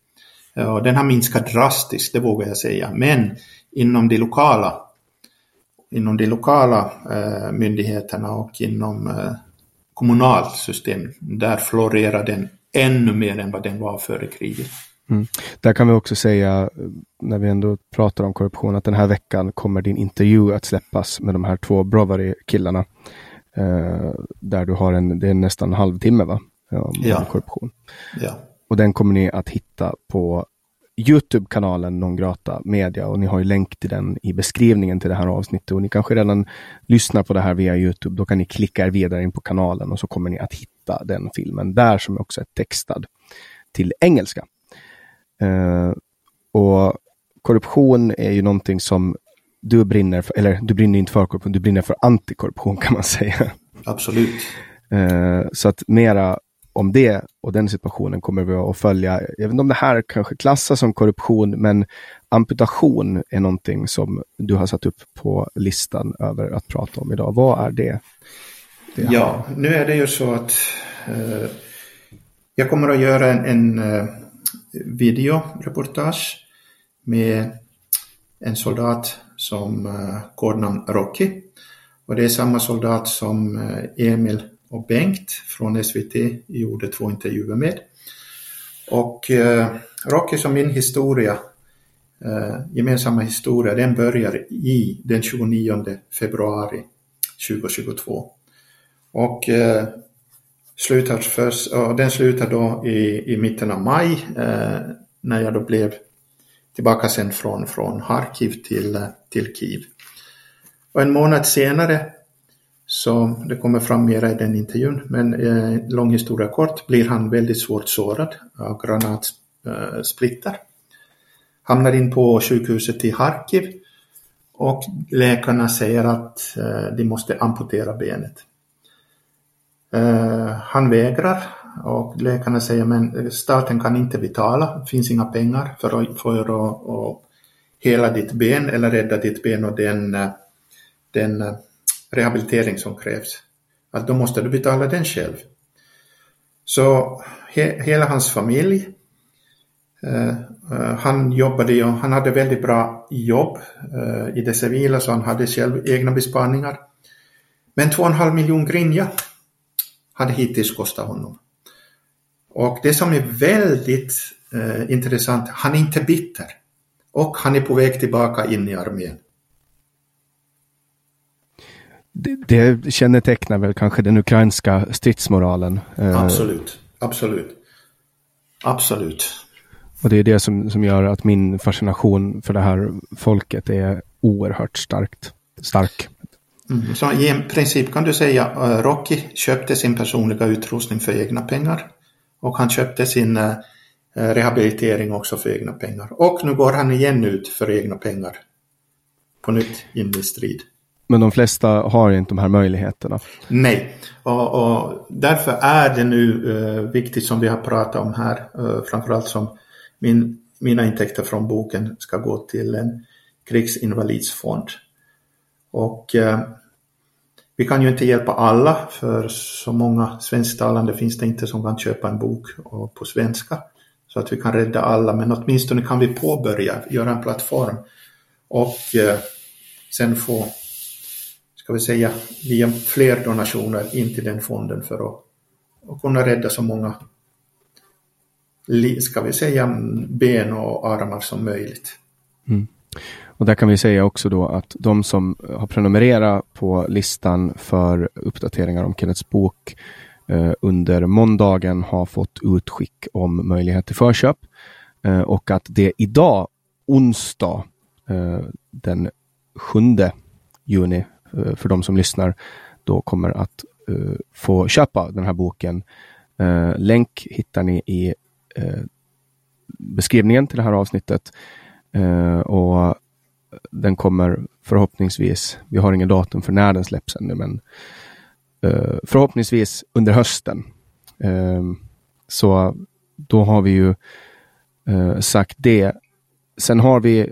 Och den har minskat drastiskt, det vågar jag säga. Men inom de lokala, inom de lokala eh, myndigheterna och inom eh, kommunalt system, där florerar den ännu mer än vad den var före kriget. Mm. Där kan vi också säga, när vi ändå pratar om korruption, att den här veckan kommer din intervju att släppas med de här två Brovary-killarna. Eh, där du har en, det är nästan en halvtimme va? Om ja. korruption. Ja. Och den kommer ni att hitta på Youtube-kanalen Nongrata Media och ni har ju länk till den i beskrivningen till det här avsnittet och ni kanske redan lyssnar på det här via Youtube. Då kan ni klicka er vidare in på kanalen och så kommer ni att hitta den filmen där som också är textad till engelska. Uh, och korruption är ju någonting som du brinner för, eller du brinner inte för korruption, du brinner för antikorruption kan man säga. Absolut. Uh, så att mera om det och den situationen kommer vi att följa. Jag vet inte om det här kanske klassas som korruption, men amputation är någonting som du har satt upp på listan över att prata om idag. Vad är det? det ja, nu är det ju så att uh, jag kommer att göra en, en videoreportage med en soldat som uh, kodnamn Rocky. Och det är samma soldat som uh, Emil och Bengt från SVT gjorde två intervjuer med. Och uh, Rocky som min historia, uh, gemensamma historia, den börjar i den 29 februari 2022. Och slutar först, och den slutar då i, i mitten av maj eh, när jag då blev tillbaka sen från, från Harkiv till, till Kiev. Och en månad senare, så det kommer fram mera i den intervjun, men eh, lång historia kort, blir han väldigt svårt sårad av granatsplitter. Eh, Hamnar in på sjukhuset i Harkiv och läkarna säger att eh, de måste amputera benet. Eh, han vägrar och läkarna säger men eh, staten kan inte betala, det finns inga pengar för att, för att, att hela ditt ben eller rädda ditt ben och den, eh, den eh, rehabilitering som krävs. Att då måste du betala den själv. Så he, hela hans familj, eh, han jobbade ju, han hade väldigt bra jobb eh, i det civila så han hade själv egna besparingar. Men 2,5 miljoner grinja hade hittills kostat honom. Och det som är väldigt eh, intressant, han är inte bitter. Och han är på väg tillbaka in i armén. det, det kännetecknar väl kanske den ukrainska stridsmoralen. Eh, absolut, absolut. Absolut. Och det är det som, som gör att min fascination för det här folket är oerhört starkt, stark. Mm, så i princip kan du säga att uh, Rocky köpte sin personliga utrustning för egna pengar och han köpte sin uh, rehabilitering också för egna pengar. Och nu går han igen ut för egna pengar. På nytt in i strid. Men de flesta har inte de här möjligheterna. Nej, och, och därför är det nu uh, viktigt som vi har pratat om här, uh, framförallt som min, mina intäkter från boken ska gå till en krigsinvalidsfond. Och uh, vi kan ju inte hjälpa alla, för så många svensktalande finns det inte som kan köpa en bok på svenska. Så att vi kan rädda alla, men åtminstone kan vi påbörja, göra en plattform och eh, sen få ska vi säga, via fler donationer in till den fonden för att, att kunna rädda så många, ska vi säga, ben och armar som möjligt. Mm. Och där kan vi säga också då att de som eh, har prenumererat på listan för uppdateringar om Kennets bok eh, under måndagen har fått utskick om möjlighet till förköp eh, och att det idag, onsdag eh, den 7 juni Eh, för de som lyssnar då kommer att eh, få köpa den här boken. Eh, länk hittar ni i beskrivningen till det här avsnittet. och den kommer förhoppningsvis, vi har ingen datum för när den släpps ännu, men eh, förhoppningsvis under hösten. Ehm, så då har vi ju eh, sagt det. Sen har vi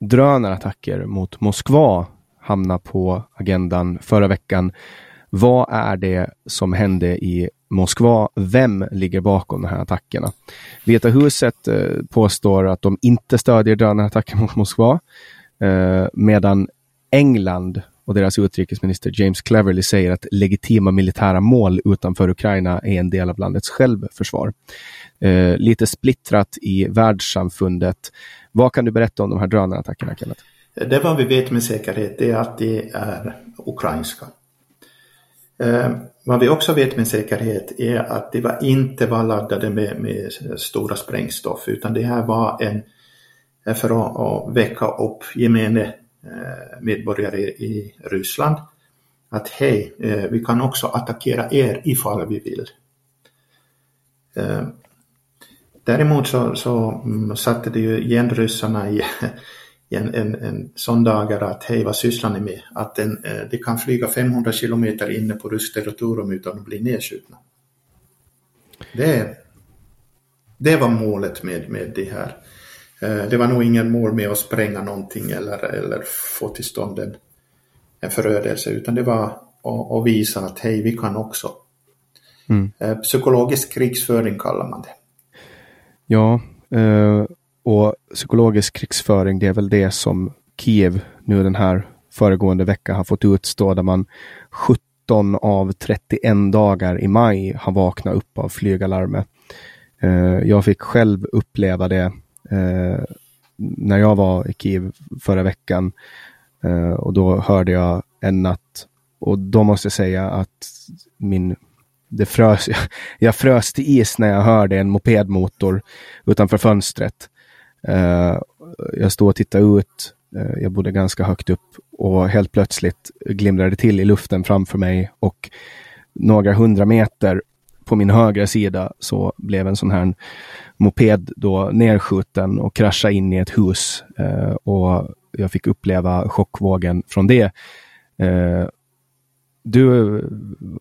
drönarattacker mot Moskva hamna på agendan förra veckan. Vad är det som hände i Moskva? Vem ligger bakom de här attackerna? Vita huset eh, påstår att de inte stödjer drönarattacken mot Moskva, Eh, medan England och deras utrikesminister James Cleverly säger att legitima militära mål utanför Ukraina är en del av landets självförsvar. Eh, lite splittrat i världssamfundet. Vad kan du berätta om de här drönarattackerna, Kenneth? Det vad vi vet med säkerhet är att det är ukrainska. Eh, vad vi också vet med säkerhet är att det var inte var laddade med, med stora sprängstoff utan det här var en Eh, för att, att väcka upp gemene eh, medborgare i Ryssland att hej, eh, vi kan också attackera er ifall vi vill. Däremot så, så mm, satte det ju igen ryssarna i en, en, en sondager att hej vad sysslar ni med? Att en, de kan flyga 500 kilometer inne på ryskt territorium utan att bli nedskjutna. Det, det var målet med, med det här. Eh, det var nog ingen mål med att spränga någonting eller, eller få till stånd en, en förödelse utan det var att, att visa att hej vi kan också. Mm. Eh, psykologisk krigsföring kallar man det. Ja, och psykologisk krigsföring, det är väl det som Kiev nu den här föregående vecka har fått utstå, där man 17 av 31 dagar i maj har vaknat upp av flygalarmet. Jag fick själv uppleva det eh, när jag var i Kiev förra veckan eh, och då hörde jag en natt och då måste jag säga att min det frös, jag frös till is när jag hörde en mopedmotor utanför fönstret. Eh, jag stod och tittade ut. Eh, jag bodde ganska högt upp och helt plötsligt glimrade det till i luften framför mig och några hundra meter på min högra sida så blev en sån här moped då nerskjuten och kraschade in i ett hus. Eh, och jag fick uppleva chockvågen från det. Eh, du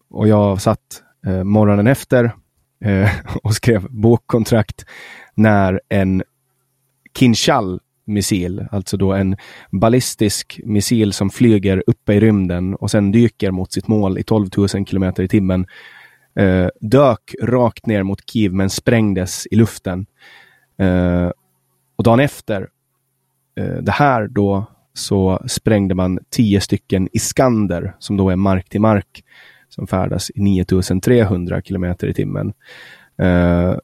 och jag satt eh, morgonen efter eh, och skrev bokkontrakt när en Kinshal missil, alltså då en ballistisk missil som flyger uppe i rymden och sen dyker mot sitt mål i 12 000 kilometer i timmen, eh, dök rakt ner mot Kiev men sprängdes i luften. Eh, och dagen efter eh, det här då så sprängde man tio stycken Iskander som då är mark till mark som färdas i 9300 kilometer i timmen. Eh,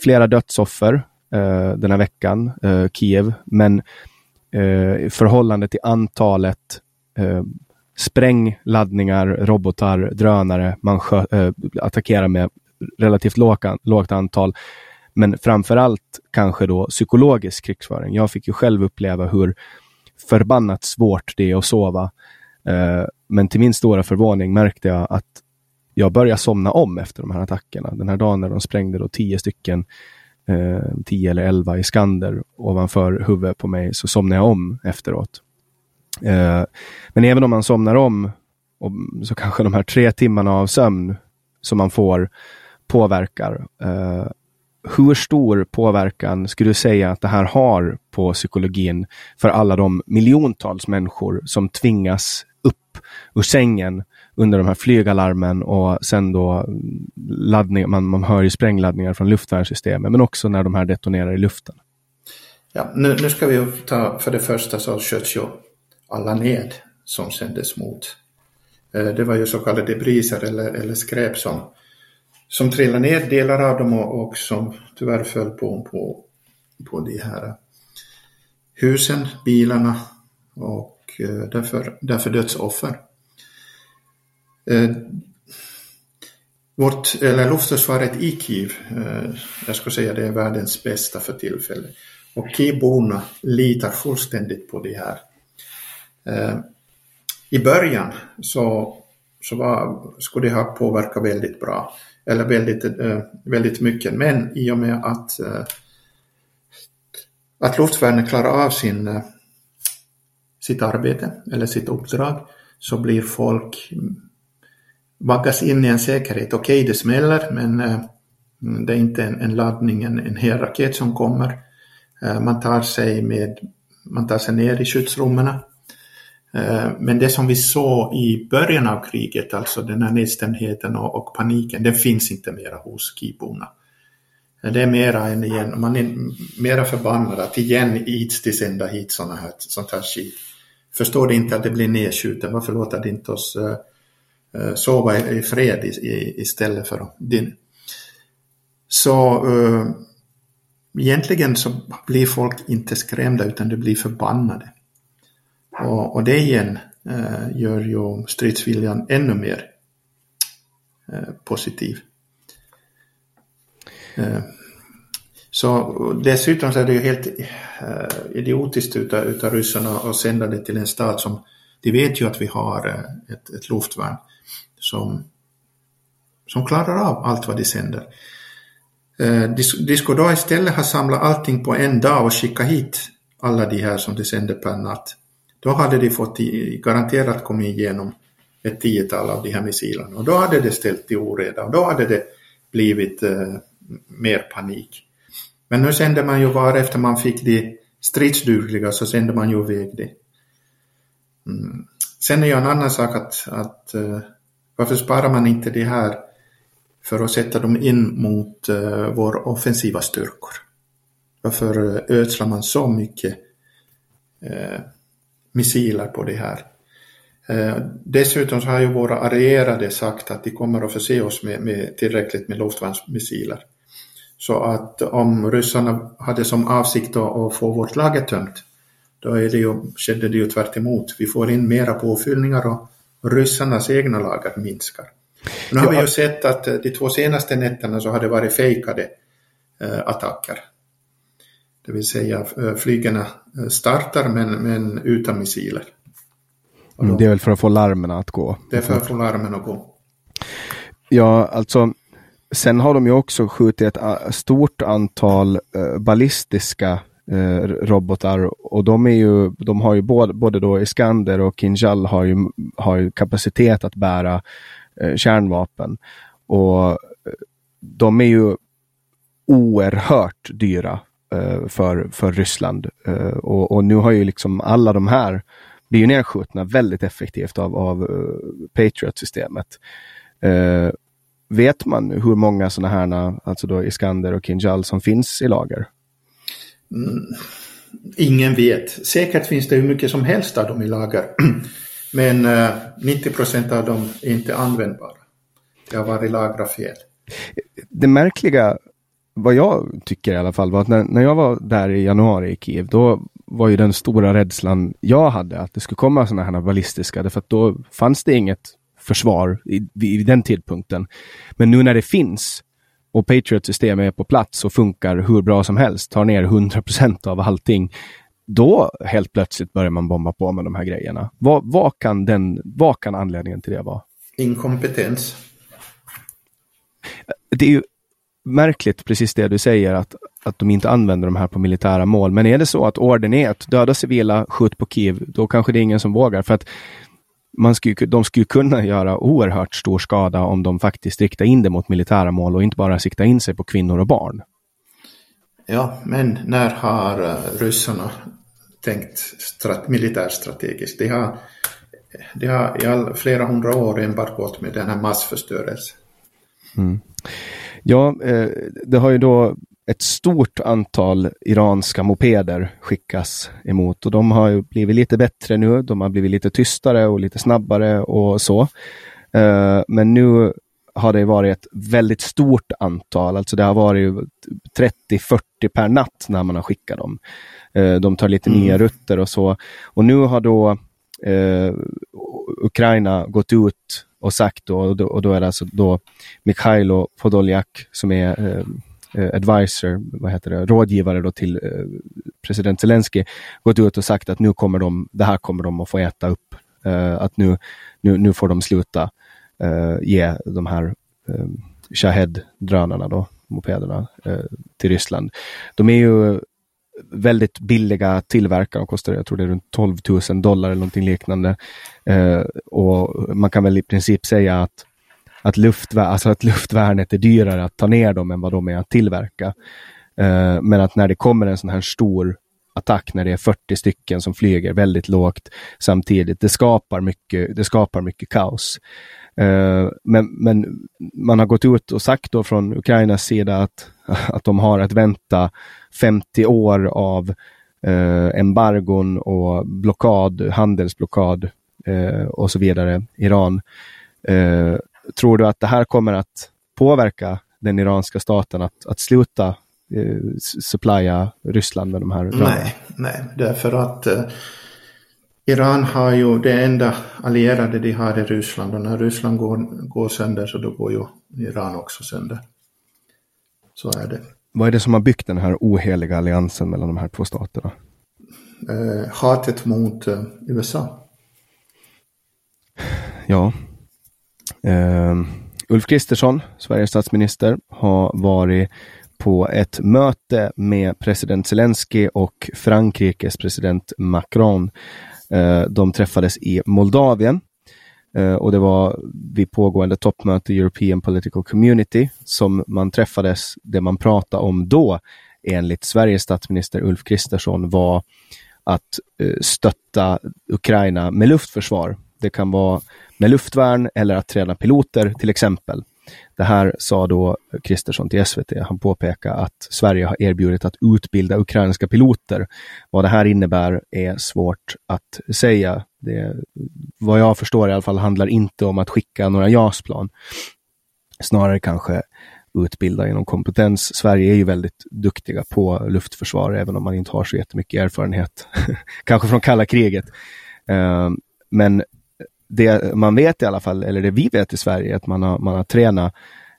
flera dödsoffer eh, den här veckan, eh, Kiev. Men eh, i förhållande till antalet eh, sprängladdningar, robotar, drönare man äh, attackerar med relativt lågt antal. Men framför allt kanske då psykologisk krigsföring. Jag fick ju själv uppleva hur förbannat svårt det är att sova. Eh, men till min stora förvåning märkte jag att jag började somna om efter de här attackerna. Den här dagen när de sprängde då tio stycken, eh, tio eller elva Iskander ovanför huvudet på mig, så somnade jag om efteråt. Eh, men även om man somnar om, och, så kanske de här tre timmarna av sömn som man får påverkar. Eh, hur stor påverkan skulle du säga att det här har på psykologin för alla de miljontals människor som tvingas upp ur sängen under de här flygalarmen och sen då laddning, man, man hör ju sprängladdningar från luftvärnssystemet men också när de här detonerar i luften. Ja, nu, nu ska vi ta, för det första så sköts ju alla ned som sändes mot. Eh, det var ju så kallade briser eller, eller skräp som som trillade ner, delar av dem och, och som tyvärr föll på, på, på de här husen, bilarna och eh, därför, därför dödsoffer. Eh, vårt, eller luftförsvaret i Kiev, jag skulle säga det är världens bästa för tillfället. Och Kievborna litar fullständigt på det här. Eh, I början så, så var, skulle det ha påverkat väldigt bra eller väldigt, eh, väldigt mycket. Men i och med att, eh, att luftvärnet klarar av sin, eh, sitt arbete eller sitt uppdrag så blir folk mm, vaggas in i en säkerhet. Okej, okay, det smäller, men eh, det är inte en, en laddning, en, en hel raket som kommer. Eh, man tar sig, med, man tar sig ner i skyddsrummen Eh, men det som vi såg i början av kriget, alltså den här nedstämdheten och, och paniken, den finns inte mera hos kiborna. Det är mera än igen, man är mera förbannad att igen ids de sända hit såna här, sånt här skit. Förstår de inte att det blir nedskjuten, varför låter de inte oss uh, sova i, i fred i, i, istället för din? Så uh, egentligen så blir folk inte skrämda utan de blir förbannade. Och, och det igen eh, gör ju stridsviljan ännu mer eh, positiv. Eh, så dessutom så är det ju helt eh, idiotiskt utav, utav ryssarna att sända det till en stat som de vet ju att vi har eh, ett, ett luftvärn som, som klarar av allt vad de sänder. Eh, de, de skulle då istället ha samlat allting på en dag och skickat hit alla de här som de sänder per natt. Då hade de fått garanterat kommit igenom ett tiotal av de här missilerna och då hade det ställt till oreda och då hade det blivit eh, mer panik. Men nu sände man ju var efter man fick de stridsdugliga så sände man ju iväg det. Mm. Sen är ju en annan sak att, att uh, varför sparar man inte det här för att sätta dem in mot eh, uh, våra offensiva styrkor? Varför eh, ödslar man så mycket uh, missiler på det här. Eh, dessutom så har ju våra allierade sagt att de kommer att förse oss med, med tillräckligt med luftvärnsmissiler. Så att om ryssarna hade som avsikt att få vårt lager tömt, då är det ju, skedde det ju tvärt emot. Vi får in mera påfyllningar och ryssarnas egna lager minskar. Nu har vi ju sett att de två senaste nätterna så har det varit fejkade eh, attacker. Det vill säga eh, flygen eh, startar men, men utan missiler. Mm, det är väl för att få larmen att gå? Det är för att få larmen att gå. Ja, alltså sen har de ju också skjutit ett äh, stort antal uh, ballistiska uh, robotar och de, är ju, de har ju både, både då Iskander och Kinjal har ju, har ju kapacitet att bära uh, kärnvapen. Och de är ju oerhört dyra Eh, för, för Ryssland. Eh, och, och, nu har ju liksom alla de här blivit nedskjutna väldigt effektivt av, av eh, Patriot-systemet. vet man hur många sådana här, alltså då Iskander och Kinjal som finns i lager? Mm, ingen vet. Säkert finns det hur mycket som helst av dem i lager. Men 90 procent av dem är inte användbara. Det har varit lagra fel. Det märkliga vad jag tycker i alla fall var att när, när jag var där i januari i Kiev, då var ju den stora rädslan jag hade, att det skulle komma sådana här ballistiska, därför att då fanns det inget försvar i, i den tidpunkten. Men nu när det finns och Patriot-systemet är på plats och funkar hur bra som helst, tar ner 100% av allting, då helt plötsligt börjar man bomba på med de här grejerna. Vad, vad, kan, den, vad kan anledningen till det vara? Inkompetens. Det är ju märkligt, precis det du säger, att, att de inte använder de här på militära mål. Men är det så att orden är att döda civila, skjut på Kiev, då kanske det är ingen som vågar. För att man skulle, de skulle kunna göra oerhört stor skada om de faktiskt riktar in det mot militära mål och inte bara siktar in sig på kvinnor och barn. Ja, men när har uh, ryssarna tänkt strat militärstrategiskt? De har, de har i all, flera hundra år enbart gått med den här massförstörelsen. Mm. Ja, eh, det har ju då ett stort antal iranska mopeder skickas emot och de har ju blivit lite bättre nu. De har blivit lite tystare och lite snabbare och så. Eh, men nu har det varit ett väldigt stort antal, alltså det har varit 30-40 per natt när man har skickat dem. Eh, de tar lite mm. nya rutter och så. Och nu har då Ukraina gått ut och sagt då, och då, och då är det alltså då Mikhailo Podoljak som är eh, eh, advisor, vad heter det, rådgivare då till eh, president Zelensky, gått ut och sagt att nu kommer de, det här kommer de att få äta upp. Eh, att nu, nu, nu får de sluta eh, ge de här eh, Shahed-drönarna då, mopederna, eh, till Ryssland. De är ju väldigt billiga tillverkare. De kostar, jag tror det är runt 12 000 dollar eller någonting liknande. Eh, och man kan väl i princip säga att, att, luftvär alltså att luftvärnet är dyrare att ta ner dem än vad de är att tillverka. Eh, men att när det kommer en sån här stor attack när det är 40 stycken som flyger väldigt lågt samtidigt. Det skapar mycket, det skapar mycket kaos. Eh, men, men man har gått ut och sagt då från Ukrainas sida att, att de har att vänta 50 år av eh, embargon och blockad, handelsblockad eh, och så vidare, Iran. Eh, tror du att det här kommer att påverka den iranska staten att, att sluta eh, supplya Ryssland med de här Nej, nej, därför att eh, Iran har ju det enda allierade de har i Ryssland och när Ryssland går, går sönder så då går ju Iran också sönder. Så är det. Vad är det som har byggt den här oheliga alliansen mellan de här två staterna? Eh, hatet mot eh, USA. Ja. Uh, Ulf Kristersson, Sveriges statsminister, har varit på ett möte med president Zelensky och Frankrikes president Macron. Eh, de träffades i Moldavien eh, och det var vid pågående toppmöte European Political Community som man träffades. Det man pratade om då, enligt Sveriges statsminister Ulf Kristersson, var att eh, stötta Ukraina med luftförsvar. Det kan vara med luftvärn eller att träna piloter till exempel. Det här sa då Kristersson till SVT. Han påpekar att Sverige har erbjudit att utbilda ukrainska piloter. Vad det här innebär är svårt att säga. Det, vad jag förstår i alla fall handlar inte om att skicka några JAS-plan. Snarare kanske utbilda inom kompetens. Sverige är ju väldigt duktiga på luftförsvar, även om man inte har så jättemycket erfarenhet. kanske från kalla kriget. Eh, men det man vet i alla fall, eller det vi vet i Sverige, är att man har, man har tränat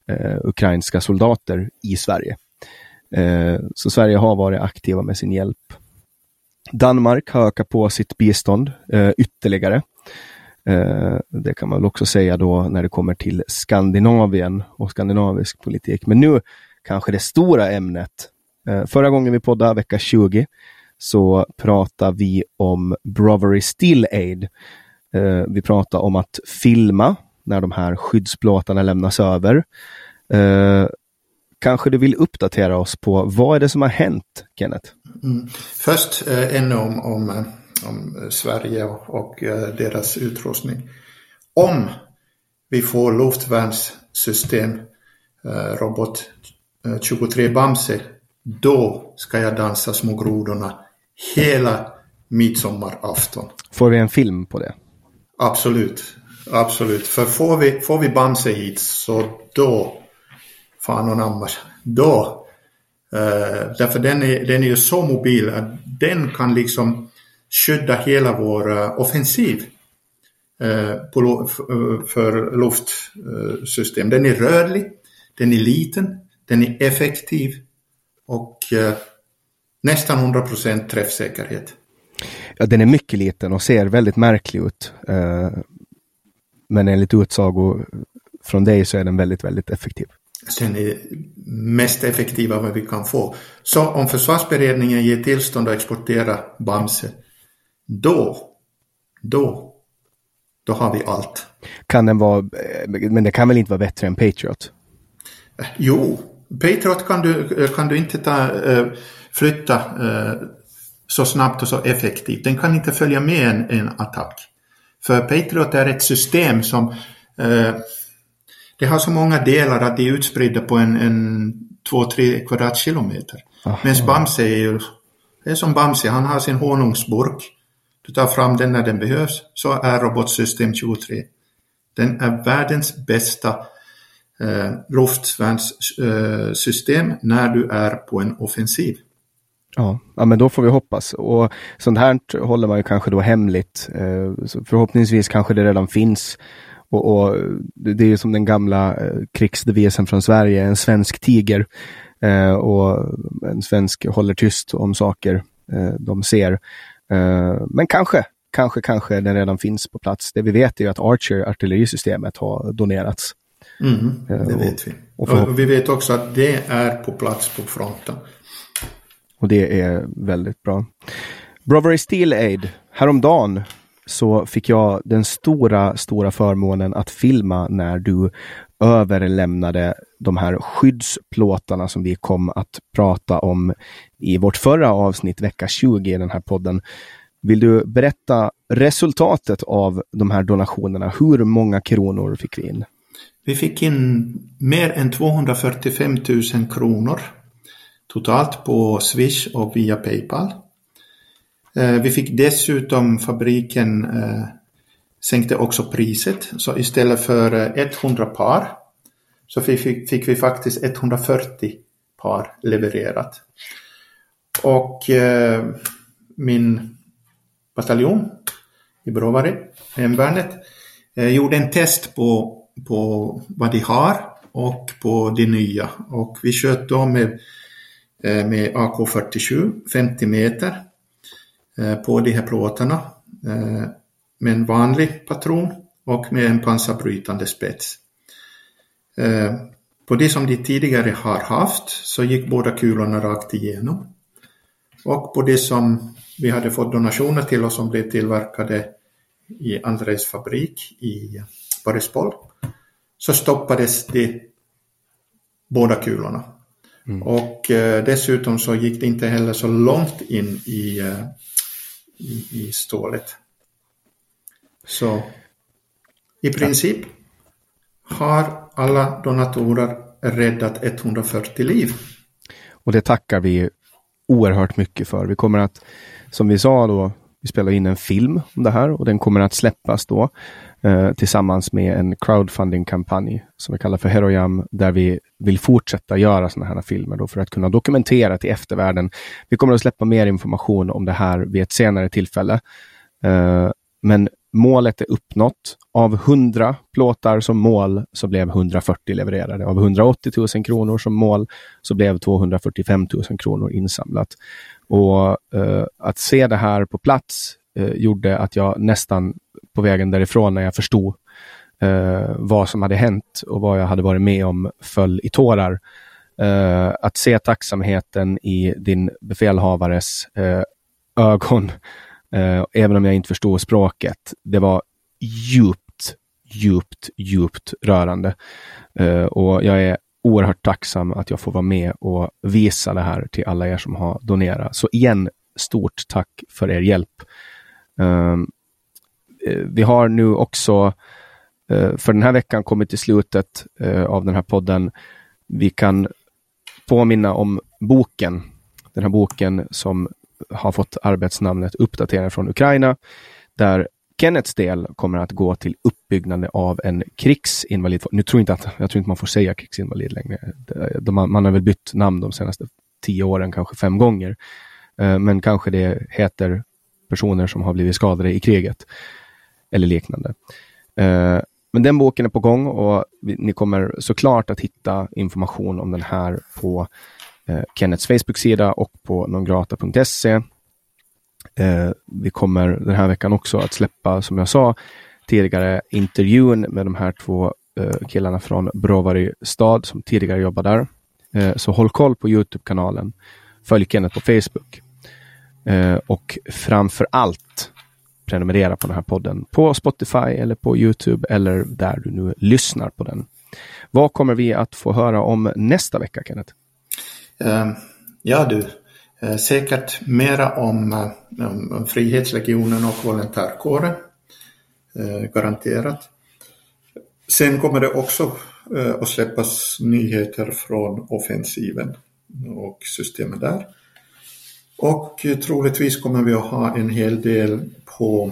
eh, ukrainska soldater i Sverige. Eh, så Sverige har varit aktiva med sin hjälp. Danmark har ökat på sitt bistånd eh, ytterligare. Eh, det kan man väl också säga då när det kommer till Skandinavien och skandinavisk politik. Men nu kanske det stora ämnet. Eh, förra gången vi poddade, vecka 20, så pratade vi om Brovery Still Aid Eh, vi pratar om att filma när de här skyddsplåtarna lämnas över. Eh, kanske du vill uppdatera oss på vad är det som har hänt, Kenneth? Mm. Först eh, ännu om, om, eh, om Sverige och, och eh, deras utrustning. Om vi får luftvärnssystem, eh, robot 23 Bamse, då ska jag dansa små grodorna hela midsommarafton. Får vi en film på det? Absolut, absolut. För får vi, får vi Bamse hit så då, fan och nammar, då Uh, därför den är, den är ju så mobil att den kan liksom skydda hela vår uh, offensiv uh, på, för luftsystem. Den är rörlig, den är liten, den är effektiv och nästan 100% träffsäkerhet. Ja, den är mycket liten och ser väldigt märklig ut. Men enligt utsago från dig så är den väldigt, väldigt effektiv. Den är mest effektiva vad vi kan få. Så om försvarsberedningen ger tillstånd att exportera Bamse, då, då, då har vi allt. Kan den vara, men det kan väl inte vara bättre än Patriot? Jo, Patriot kan du, kan du inte ta, flytta så snabbt och så effektivt. Den kan inte följa med en, en attack. För Patriot är ett system som äh, det har så många delar att de är utspridda på en, en 2-3 kvadratkilometer. Medan Bamse är ju, det är som Bamse, han har sin honungsburk. Du tar fram den när den behövs, så är Robotsystem 23. Den är världens bästa eh, luftvärnssystem eh, när du är på en offensiv. Ja, ja, men då får vi hoppas. Och sånt här håller man ju kanske då hemligt. Eh, förhoppningsvis kanske det redan finns och, och, det är som den gamla eh, krigsdevisen från Sverige, en svensk tiger. Eh, och en svensk håller tyst om saker de ser. Men kanske, kanske, kanske den redan finns på plats. Det vi vet är att Archer, artillerisystemet, har donerats. Mm, det vet vi. Och, och vi vet också att det är på plats på fronten. Och det är väldigt bra. Brovery Steel Aid, häromdagen så fick jag den stora, stora förmånen att filma när du överlämnade de här skyddsplåtarna som vi kom att prata om i vårt förra avsnitt, vecka 20 i den här podden. Vill du berätta resultatet av de här donationerna? Hur många kronor fick vi in? Vi fick in mer än 245 000 kronor totalt på Swish och via Paypal. Eh, vi fick dessutom fabriken eh, sänkte också priset. Så istället för eh, 100 par så fick, fick vi faktiskt 140 par levererat. Och eh, min bataljon i Brovary, hemvärnet, eh, gjorde en test på, på vad de har och på det nya. Och vi sköt då med, Eh, med AK47, 50 meter eh, på de här plåtarna eh, med en vanlig patron och med en pansarbrytande spets. På det som de tidigare har haft så gick båda kulorna rakt igenom. Och på det som vi hade fått donationer till och som blev tillverkade i Andres fabrik i Borispol så stoppades de båda kulorna. Mm. Och eh, dessutom så gick det inte heller så långt in i eh, i, i stålet. Så i princip har alla donatorer räddat 140 liv. Och det tackar vi oerhört mycket för. Vi kommer att, som vi sa då, vi spelar in en film om det här och den kommer att släppas då eh, tillsammans med en crowdfunding-kampanj som vi kallar för Heroyam, där vi vill fortsätta göra sådana här filmer då för att kunna dokumentera till eftervärlden. Vi kommer att släppa mer information om det här vid ett senare tillfälle. Eh, men målet är uppnått. Av 100 plåtar som mål så blev 140 levererade. Av 180 000 kronor som mål så blev 245 000 kronor insamlat. Och eh, att se det här på plats eh, gjorde att jag nästan på vägen därifrån när jag förstod eh, vad som hade hänt och vad jag hade varit med om föll i tårar. Eh, att se tacksamheten i din befälhavares eh, ögon, eh, även om jag inte förstod språket, det var djupt, djupt, djupt rörande. Eh, och jag är oerhört tacksam att jag får vara med och visa det här till alla er som har donerat. Så igen, stort tack för er hjälp. Um, vi har nu också uh, för den här veckan kommit till slutet uh, av den här podden. Vi kan påminna om boken. Den här boken som har fått arbetsnamnet Uppdatering från Ukraina, där Kennets del kommer att gå till uppbyggnaden av en krigsinvalid. Nu tror jag inte att, jag tror inte man får säga krigsinvalid längre. De, man har väl bytt namn de senaste tio åren kanske fem gånger. Eh, men kanske det heter personer som har blivit skadade i kriget eller liknande. Eh, men den boken är på gång och ni kommer såklart att hitta information om den här på eh, Kennets Facebook-sida och på nongrata.se. Eh, vi kommer den här veckan också att släppa, som jag sa tidigare, intervjun med de här två eh, killarna från Brovary stad som tidigare jobbade där. Eh, så håll koll på Youtube-kanalen. Följ Kenneth på Facebook. Eh, och framför allt prenumerera på den här podden på Spotify eller på Youtube eller där du nu lyssnar på den. Vad kommer vi att få höra om nästa vecka, Kenneth? Ehm, ja du, eh, säkert mera om, eh, om Frihetslegionen och volontärkåren. Eh, garanterat. Sen kommer det också att släppas nyheter från offensiven och systemet där. Och troligtvis kommer vi att ha en hel del på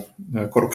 korruption.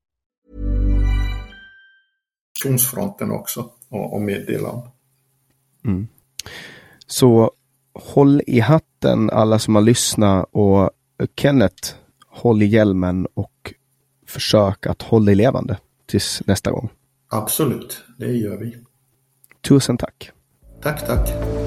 Fronten också och, och meddela om. Mm. Så håll i hatten alla som har lyssnat och Kenneth, håll i hjälmen och försök att hålla dig levande tills nästa gång. Absolut, det gör vi. Tusen tack. Tack, tack.